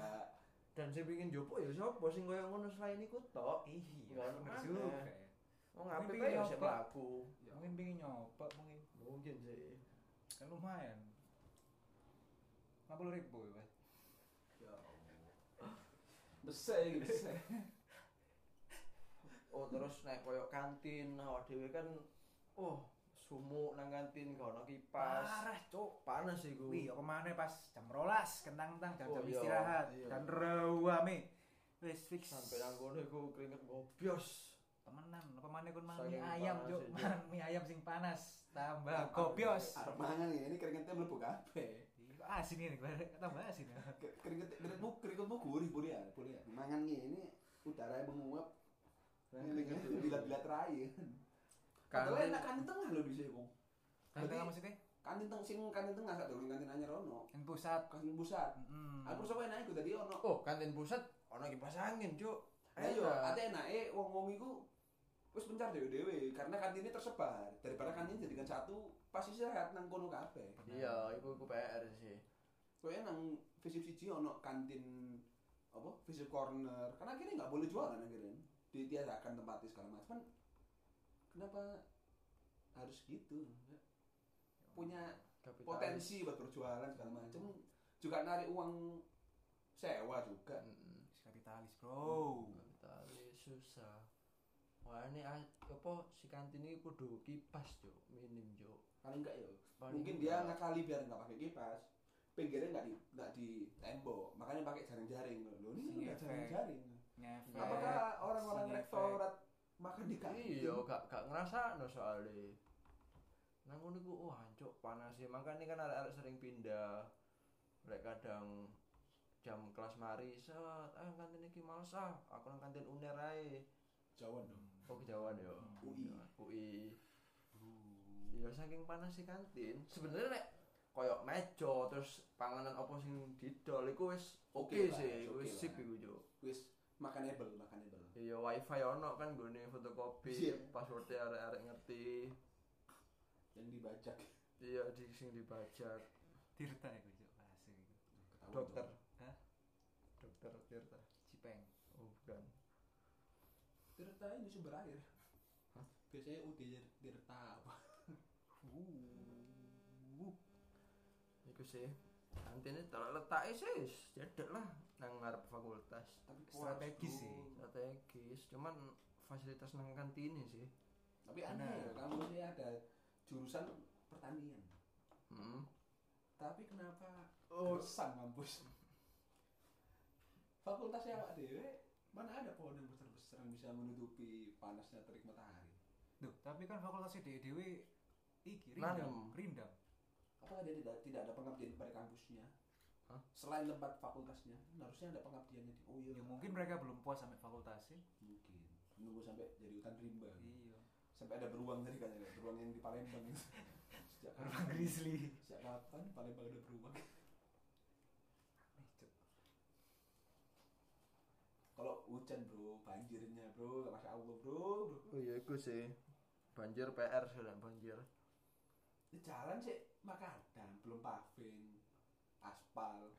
dan saya bikin jopo ya siapa sing koyo ngono selain iku tok Iya, Nggak bener juga. apik pengen kae ya nyoba. sik mlaku Mungkin pengen nyoba mungkin. mungkin sih Kan lumayan. 50 ribu ya, ya Besar gitu. besar. oh terus naik koyo kantin awak dhewe kan oh sumuk nang kantin gak ono kipas Parah, Cuk. panas iku Wih, yo ke mana pas jam rolas, kentang-kentang jam, Oh, jam iya, istirahat, iya. dan rewame. Wis fix. sampai nang kono iku keringet gobios temenan, apa mana kon mangan mie ayam, Cuk. Mangan mie ayam sing panas, tambah gobios. Arep mangan ya, ini keringetnya mlebu kabeh. Ih, kok asin ini, tambah asin ya. Ke- Keringet keringetmu keringetmu gurih boleh ya, boleh ya. Mangan ini udara yang menguap. Keringetnya bila-bila terakhir. Padahal kantin enak kantin tengah loh bisa Bung. Kan Berarti- maksudnya Kantin teng sing kantin tengah sak durung kantin anyar ono. yang pusat. Kantin pusat. Mm. Aku sampe enak iku dadi ono. oh kantin pusat ono kipas angin cuk Ayo, Enak. ate enake wong-wong iku wis pencar dhewe-dhewe karena kantinnya tersebar. Daripada kantin jadikan satu pas istirahat nang kono kabeh. iya iku iku PR sih Kowe nang visip siji ono kantin apa? Visip corner. Karena akhirnya nggak boleh jualan akhirnya. Ditiadakan tempatnya segala macam. Kenapa harus gitu? Punya Kapitalis. potensi buat berjualan segala macam juga narik uang sewa juga. Kapitalis bro. Kapitalis. Susah. Wah ini apa si kantin ini kudu kipas cuk. Minim cuk. Paling enggak ya. Paling mungkin dia enggak. ngakali biar nggak pakai kipas. Pinggirnya nggak di nggak di tembok. Makanya pakai jaring-jaring. Loh ini nggak jaring-jaring. Apakah orang-orang rektorat makan di kantin. Iya gak gak ngerasa no soalnya. Nang ngono iku wah cuk panas ya makanya kan arek-arek sering pindah. Mereka kadang jam kelas mari set ah kantin iki males ah. Aku nang kantin uner ae. Jawa dong. Oh kejauhan ya UI. UI ya saking panas si kantin. Sebenarnya nek koyo meja terus panganan apa sing didol iku wis oke Oke lah, sih. wis sip iku cuk. Wis makanable makanable. Iya wifi ono kan gue fotokopi Iya. passwordnya arek-arek ngerti. Yang dibajak. Iya di sing dibajak. Tirta iku cuk asik iku. Ketahuan dokter. Hah? dokter Tirta. Cipeng. Oh bukan. Tirta ini sumber air. Hah? biasanya UD Tirta apa? Uh iku sih. Kantinnya tak letaknya sih cedek lah nang ngarep fakultas tapi Strategis sih. strategis cuman fasilitas nang kantinnya sih tapi aneh Benar. ya kampusnya ada jurusan pertanian hmm. tapi kenapa Oh. kampus fakultasnya awak dewe mana ada pohon yang besar-besar yang bisa menutupi panasnya terik matahari Duh, tapi kan fakultasnya dewe dewe iki Nanem. rindam rindam apakah dia tidak tidak ada pengabdian pada kampusnya Hah? selain tempat fakultasnya harusnya ada pengabdiannya di oh iya ya mungkin mereka belum puas sampai fakultasnya mungkin. Menunggu sampai jadi hutan rimba. Iya. Sampai ada beruang tadi kan ya beruang yang di Palembang. Itu sejak Beruang kapan? Grizzly. Sejak kapan Palembang ada beruang? Kalau hujan bro banjirnya bro masya Allah bro. Bro oh iya iku sih. Banjir PR sudah banjir. Ini jalan sih makadam belum paving aspal.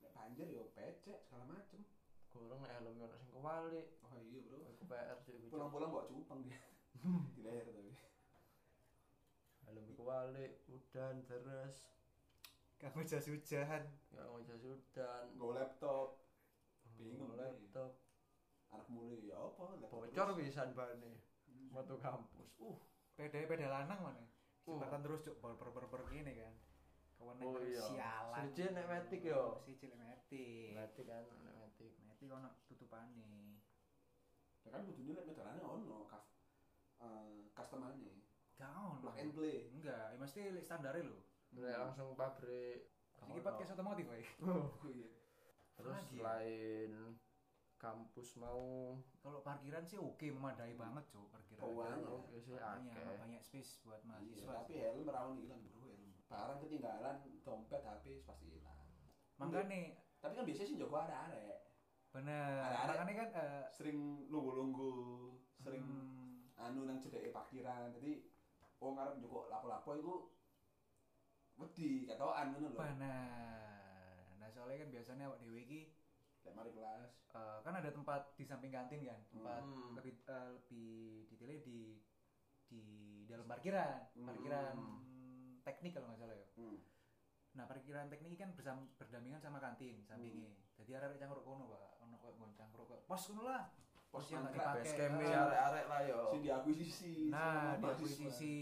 Nek banjir yo becek segala macem. Kurang nek helm ono sing kewalik. Oh iya bro. Iku PR sih pulang-pulang bawa cupang dia. Di leher tapi. Helm kewalik udan terus kamu jas hujan ya mau jas udan Nggawa laptop Bingung Nggawa deh. laptop. Anak mulai ya apa laptop bocor pisan bane Hmm. metu kampus. Uh. Peda peda lanang mana Uh. jembatan terus cuk. Ber ber ber gini kan kawan Oh terus iya. sialan. Siji nek metik yo. si cilik metik. Berarti kan nek metik. Metik ono tutupane. Ya kan kudune lek medalannya ono kas eh customernya gak ono. Plug and play. Enggak ya mesti lek standare lho. Nek langsung pabrik. Iki podcast otomotif wae oh. Iya. Terus ya? selain kampus mau. Kalau parkiran sih oke memadai banget cuk parkiran Oh, Banyak. oke sih banyak akeh. banyak space buat Iya, mahasiswa tapi helm rawan hilang bro barang ketinggalan dompet HP pasti hilang. Makanya tapi kan biasanya sih Joko arek-arek. Bener. Arek-arek. makanya kan eh, sering lunggu-lunggu sering hmm, anu nang cedeke parkiran. Jadi wong arep njukuk lapo-lapo iku wedi ketokan ngono lho. Bener. Nah soalnya kan biasanya awak dewe iki lek mari kelas. Eh, kan ada tempat di samping kantin kan? Tempat Hmm. lebih eh, lebih detailnya di di dalam parkiran. Hmm. Teknik kalau nggak salah ya. Hmm. nah parkiran teknik kan bersam, berdampingan sama kantin sampingnya jadi ada cangkruk kono pak. Ono kok nggon cangkruk kok pos kono lah. Pos yang nggak dipakai. base camp Ah. arek-arek lah yo. Sing diakuisisi nah sama di mahasiswa. akuisisi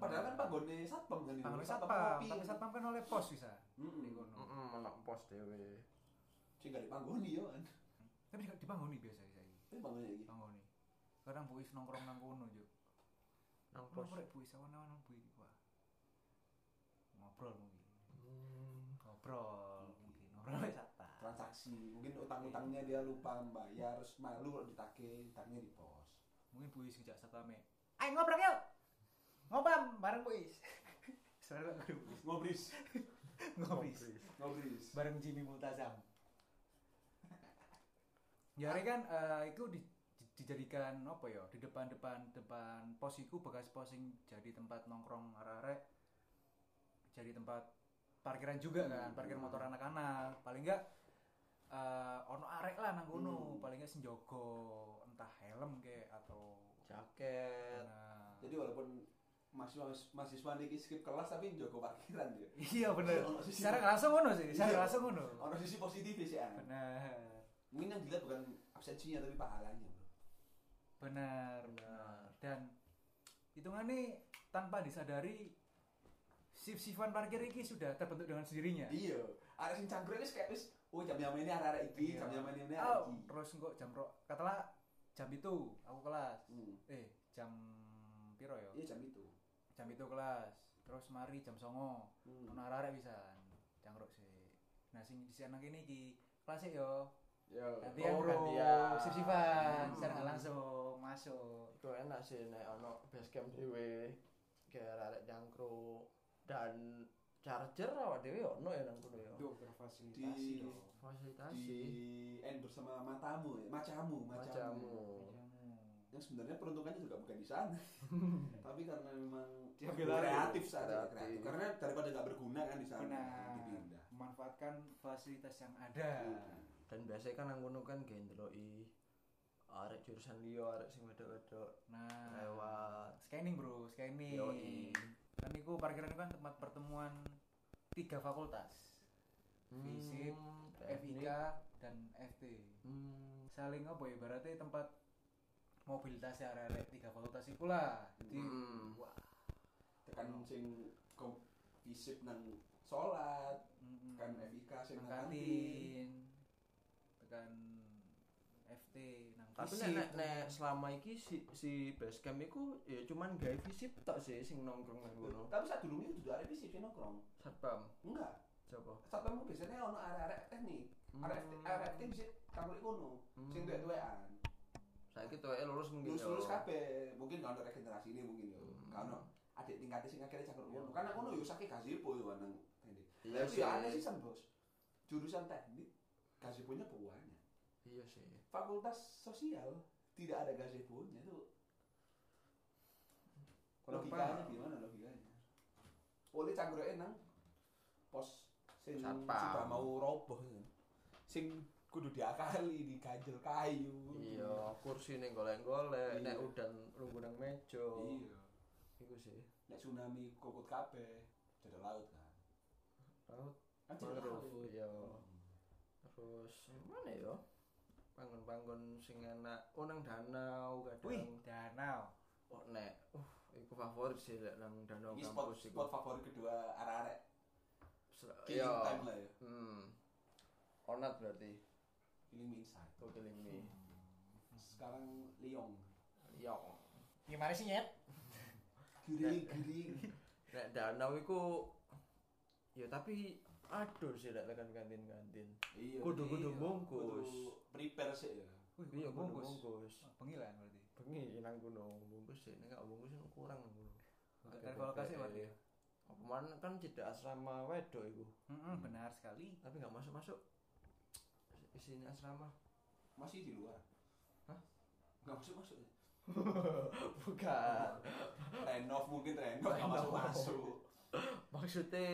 padahal kan panggone satpam kan itu. Panggone Satpam tapi satpam kan oleh pos bisa. Di kono. Heeh anak pos dhewe. Sing gak dipanggoni yo kan. Tapi nih biasa saya tapi panggone iki? Bangun nih kadang buis nongkrong nang kono juk nang pos. Nongkrong buis awan-awan nang buis wah ngobrol mungkin. Hmm. ngobrol mungkin ngobrol satpam transaksi mungkin utang-utangnya dia lupa membayar terus malu kalau ditagih ditagihnya di pos. Mungkin buis ngejak satpamnya ayo ngobrol yuk. Ngobam bareng buis Soalnya aku buis ngobris. Ngobis ngobris. Bareng Jimmy Multazam. Ya kan eh, itu di- di- dijadikan apa ya di depan depan depan pos iku bekas pos yang jadi tempat nongkrong arek-arek jadi tempat parkiran juga kan parkir motor anak-anak paling enggak eh, ono arek lah nang kono Hmm. paling enggak senjogo entah helm kayak atau jaket nah, jadi walaupun mahasiswa mahasiswa niki skip kelas tapi njogo parkiran dia. Iya bener. Sisi- Secara langsung ngono sih, secara Iya. langsung ngono. Ono sisi positif sih ya. Benar. Mungkin yang dilihat bukan absensinya tapi pahalanya, Bro. Benar, Benar. benar. Dan hitungannya tanpa disadari shift-shiftan parkir ini sudah terbentuk dengan sendirinya. Iya. Ada sing cangkruk wis kayak wis oh jam jam ini arek-arek iki, Iya. jam jam ini Oh, arek iki. terus kok jam ro katalah jam itu aku kelas. Hmm. Eh, jam piro ya? Iya jam itu. Jam itu kelas. Terus mari jam songo. Hmm. Ono arek bisa cangkruk sih. Nah, sing di sana kene iki kelas yo. Yo, Gantian oh, gantian. shift-shiftan, Hmm. secara langsung masuk. Iku enak sih nek ono base camp dhewe kayak arek jangkrik dan charger awak dhewe ono ya nang kono ya. Duh, berfasilitasi Di- dong. Fasilitasi Di endorse sama matamu ya, macamu, macamu. macamu. Yang sebenarnya peruntukannya juga bukan di sana. tapi karena memang Diambil kreatif alih. saja, Kreatif. kreatif. Karena daripada nggak berguna kan di sana Benar. dipindah. Memanfaatkan fasilitas yang ada. Nah, Dan biasanya kan nang kono kan kayak ndeloki arek jurusan liya, arek sing wedok-wedok Nah, lewat. scanning bro, scanning. Yoi. Kan itu parkiran itu kan tempat pertemuan tiga fakultas, Fisip, Hmm, FIK teknik. dan FT. Hmm. Saling apa ya? Berarti tempat mobilitas arek tiga fakultas itu lah. Jadi, Hmm. wah, tekan sing kom visip nang sholat, mm, kan FIK sing kantin. tekan FT, Tapi nek nek nek selama iki si si base camp iku ya cuman gawe visip tok sih sing nongkrong nang kono. Tapi saat dulu itu udah ada visip sih nongkrong. Satpam. Enggak. Coba. Saat kamu biasanya ono arek-arek teknik. Arek Hmm. arek teknik bisa tampil kono. Sing tuwek-tuwekan. Saiki tuweke lulus mungkin Lulus lulus kabeh. Mungkin kalau regenerasi ini mungkin yo. Hmm. Kalau adik tingkatnya sing akhirnya cakep kono. Karena kono yo sakit gazebo yo nang teknik. Iya Tapi sih. ya aneh sih Bos. Jurusan teknik gazebonya banyak. Iya sih. Fakultas sosial tidak ada gazebonya itu logikanya gimana logikanya? Boleh cangkruke nang pos sing sudah mau roboh. Sing kudu diakali diganjel kayu. Iya, kursi ning golek-golek, Iya. nek udan lungguh nang meja. Iya. Iku sih. Nek tsunami kokot kabeh, jadi laut kan. Laut Kan jadi laut. iya. Terus mana ya? Panggon-panggon sing enak. Oh nang danau kadang. Wih, danau. Oh nek, uh, iku favorit sih lek nang danau Ini spot, kampus iku. spot favorit kedua arek-arek. Se- Killing Iya. time lah ya. Hmm. Onat berarti. Killing me inside. Oh killing me. Sekarang Liong. Yo. Gimana sih nyet? Giring, giring. Nek danau iku ya tapi aduh sih lek tekan kantin-kantin. Iya. Kudu- kudu ya, bungkus. kudu Prepare sih ya. Wih, Iya bungkus. bungkus. Wah, Pengilan berarti. Bengi nang kono bungkus sih, nek gak bungkus kan kurang nang kono. Dari kolokasi berarti ya? Apa man kan tidak asrama wedok iku. Mm-mm, benar sekali. Tapi gak masuk-masuk. Isinya asrama. Masih di luar. Hah? Nggak masuk masuk. Bukan. Renov mungkin renov nggak Renov. masuk masuk. Maksudnya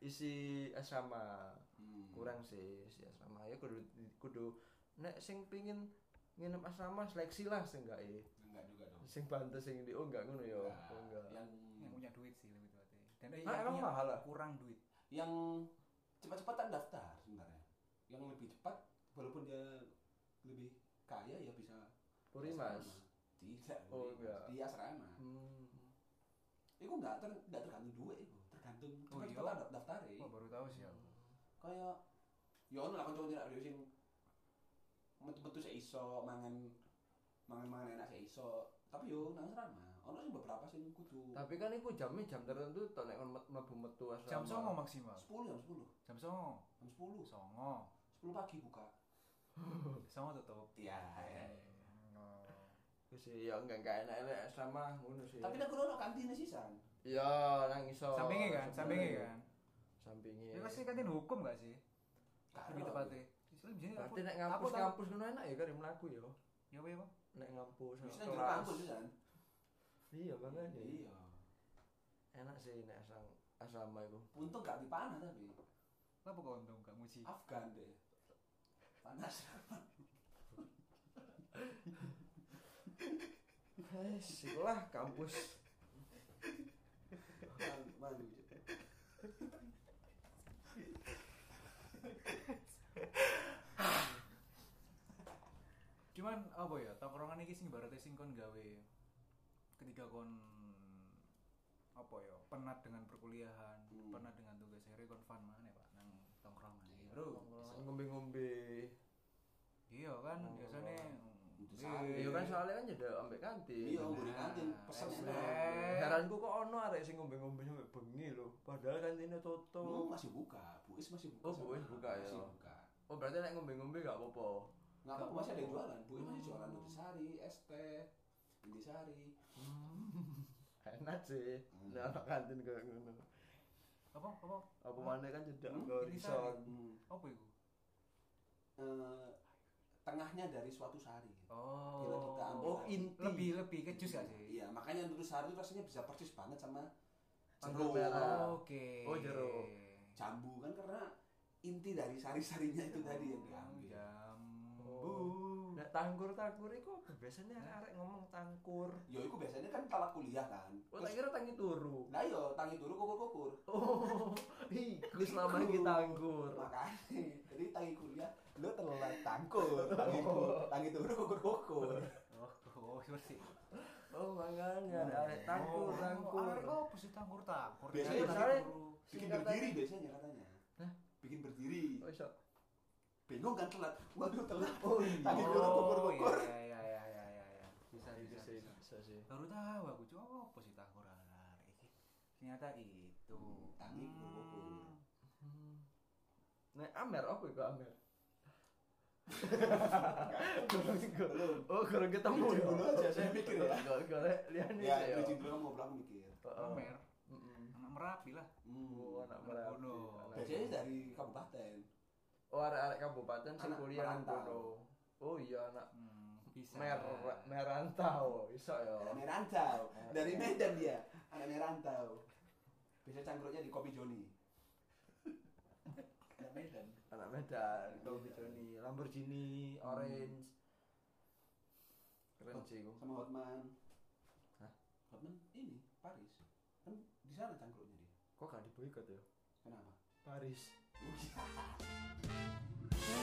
isi asrama. Hmm. Kurang sih isi asrama. Ya kudu kudu nek sing pingin nginep asrama seleksi lah sing gak e. Enggak juga dong. Sing pantes sing di oh enggak ngono ya. Nah, Oh, enggak. yang Yang punya duit sih lebih tepatnya. Dan eh, Ah, yang emang mahal lah? kurang duit. yang cepat-cepatan daftar sebenarnya. Yang lebih cepat walaupun dia lebih kaya ya bisa Purimas. Tidak. Oh, enggak. Di asrama. Hmm. Itu enggak ter, enggak tergantung duit itu. Tergantung Oh, iya? cepat-cepatan da- daftar Wah, baru tahu sih aku. Kayak ya ono lah kanca tidak ada sing metu-metu sik iso mangan mangan-mangan enak sik iso. Tapi yo nang asrama, ono sing beberapa sing kudu Tapi kan iku jamnya jam tertentu tok nek mlebu metu asrama. Jam songo maksimal. 10 jam 10. Jam songo. Jam 10. Songo. 10 pagi buka. Songo tutup. Iya. Oh. Iku sih ya enggak enggak enak enak asrama ngono sih. Tapi nek ono kantine sisan. Iya, nang iso. Sampingnya kan, sampingnya kan. Sampingnya. Itu pasti kantin hukum gak sih? Karo. Lebih tepatnya. Istilahnya di sini Berarti nek ngampus kampus ngono enak ya kan mlaku ya. Ya apa ya? Nek ngampus Bisa nang kampus sisan. Iya makanya. Iya. Enak sih nek asrama asrama iku. Untung gak dipanah tapi. Apa kau untung gak muji? Afgan deh. Panas. Wes, ikulah kampus cuman apa ya tongkrongan ini sing ibaratnya sing kon gawe ketika kon apa ya penat dengan perkuliahan hmm. penat dengan tugas hari kon fun mana pak nang tongkrongan iya, bro. Ngombe-ngombe. Iya kan biasanya Iya kan soalnya kan jadi ambek kantin. Iya, ngombe kantin, pesen teh. Heranku kok ono arek sing ngombe-ngombe sampe bengi lho. Padahal kantinnya Hmm, tutup. masih buka, Buis masih buka. Oh, sana. Buis buka ya. Masih buka. Oh, berarti nek ngombe-ngombe gak apa-apa. Nggak apa masih ada yang jualan. Buis masih Hmm. jualan nutrisari, es teh, intisari. Enak sih. Hmm. Nek anak kantin kayak ngono. apa apa Apa mana kan cedak Hmm, horizon. Hmm. apa itu Eh, tengahnya dari suatu sari. oh Bila kita ambil Oh, inti. lebih lebih ke jus gak sih Iya, makanya nutrisari itu rasanya bisa persis banget sama jeruk. merah. oke Oh, jeruk. jambu kan karena inti dari sari-sarinya itu tadi yang diambil. jambu Oh. Nek tangkur-tangkur iku apa? biasanya arek ngomong tangkur. Yo, itu biasanya kan telat kuliah kan. Oh, tak kira tangi turu. Nah yo, tangi turu kukur-kukur. Oh, iku selama ini tangkur. Makanya, jadi tangi kuliah, lu telat tangkur, tangi ku- tangi turu kukur-kukur. oh oh bersih Oh, makanya arek tangkur, tangkur. arek apa sih tangkur tangkur Biasanya Tangkur. Bikin berdiri biasanya katanya. Hah? Bikin berdiri. Oh, kan telat. Waduh telat. Oh, iya. Tangi turu oh kukur-kukur. iya iya iya iya iya iya. bisa Iya bisa sih, bisa bisa sih. baru tahu aku apa sih arek iki ternyata itu Hmm, tangi kukur-kukur. Hmm. Nek Amer apa iku Amer? Belum. Oh, kurang ketemu ya. dulu aja, saya mikir ya. Enggak liane Ya, ya. bridging dulu ngobrol aku mikir. Amer anak merapi lah Hmm. Oh, anak Merapi. Biasanya dari kabupaten. Oh, arek-arek kabupaten sing kuliah nang merantau. kono. Oh iya, anak hmm, bisa mer merantau. Iso ya. Merantau. Dari Medan dia. Anak merantau. Bisa cangkruknya di Kopi Joni. Anak Medan. Anak Medan, Kopi Joni, Lamborghini, Orange. Keren sih iku. Sama Hotman. Hah? Hotman ini Paris. Kan di sana cangkruknya dia. Kok gak diboikot ya? Kenapa? Paris. Oh, iya. Yeah.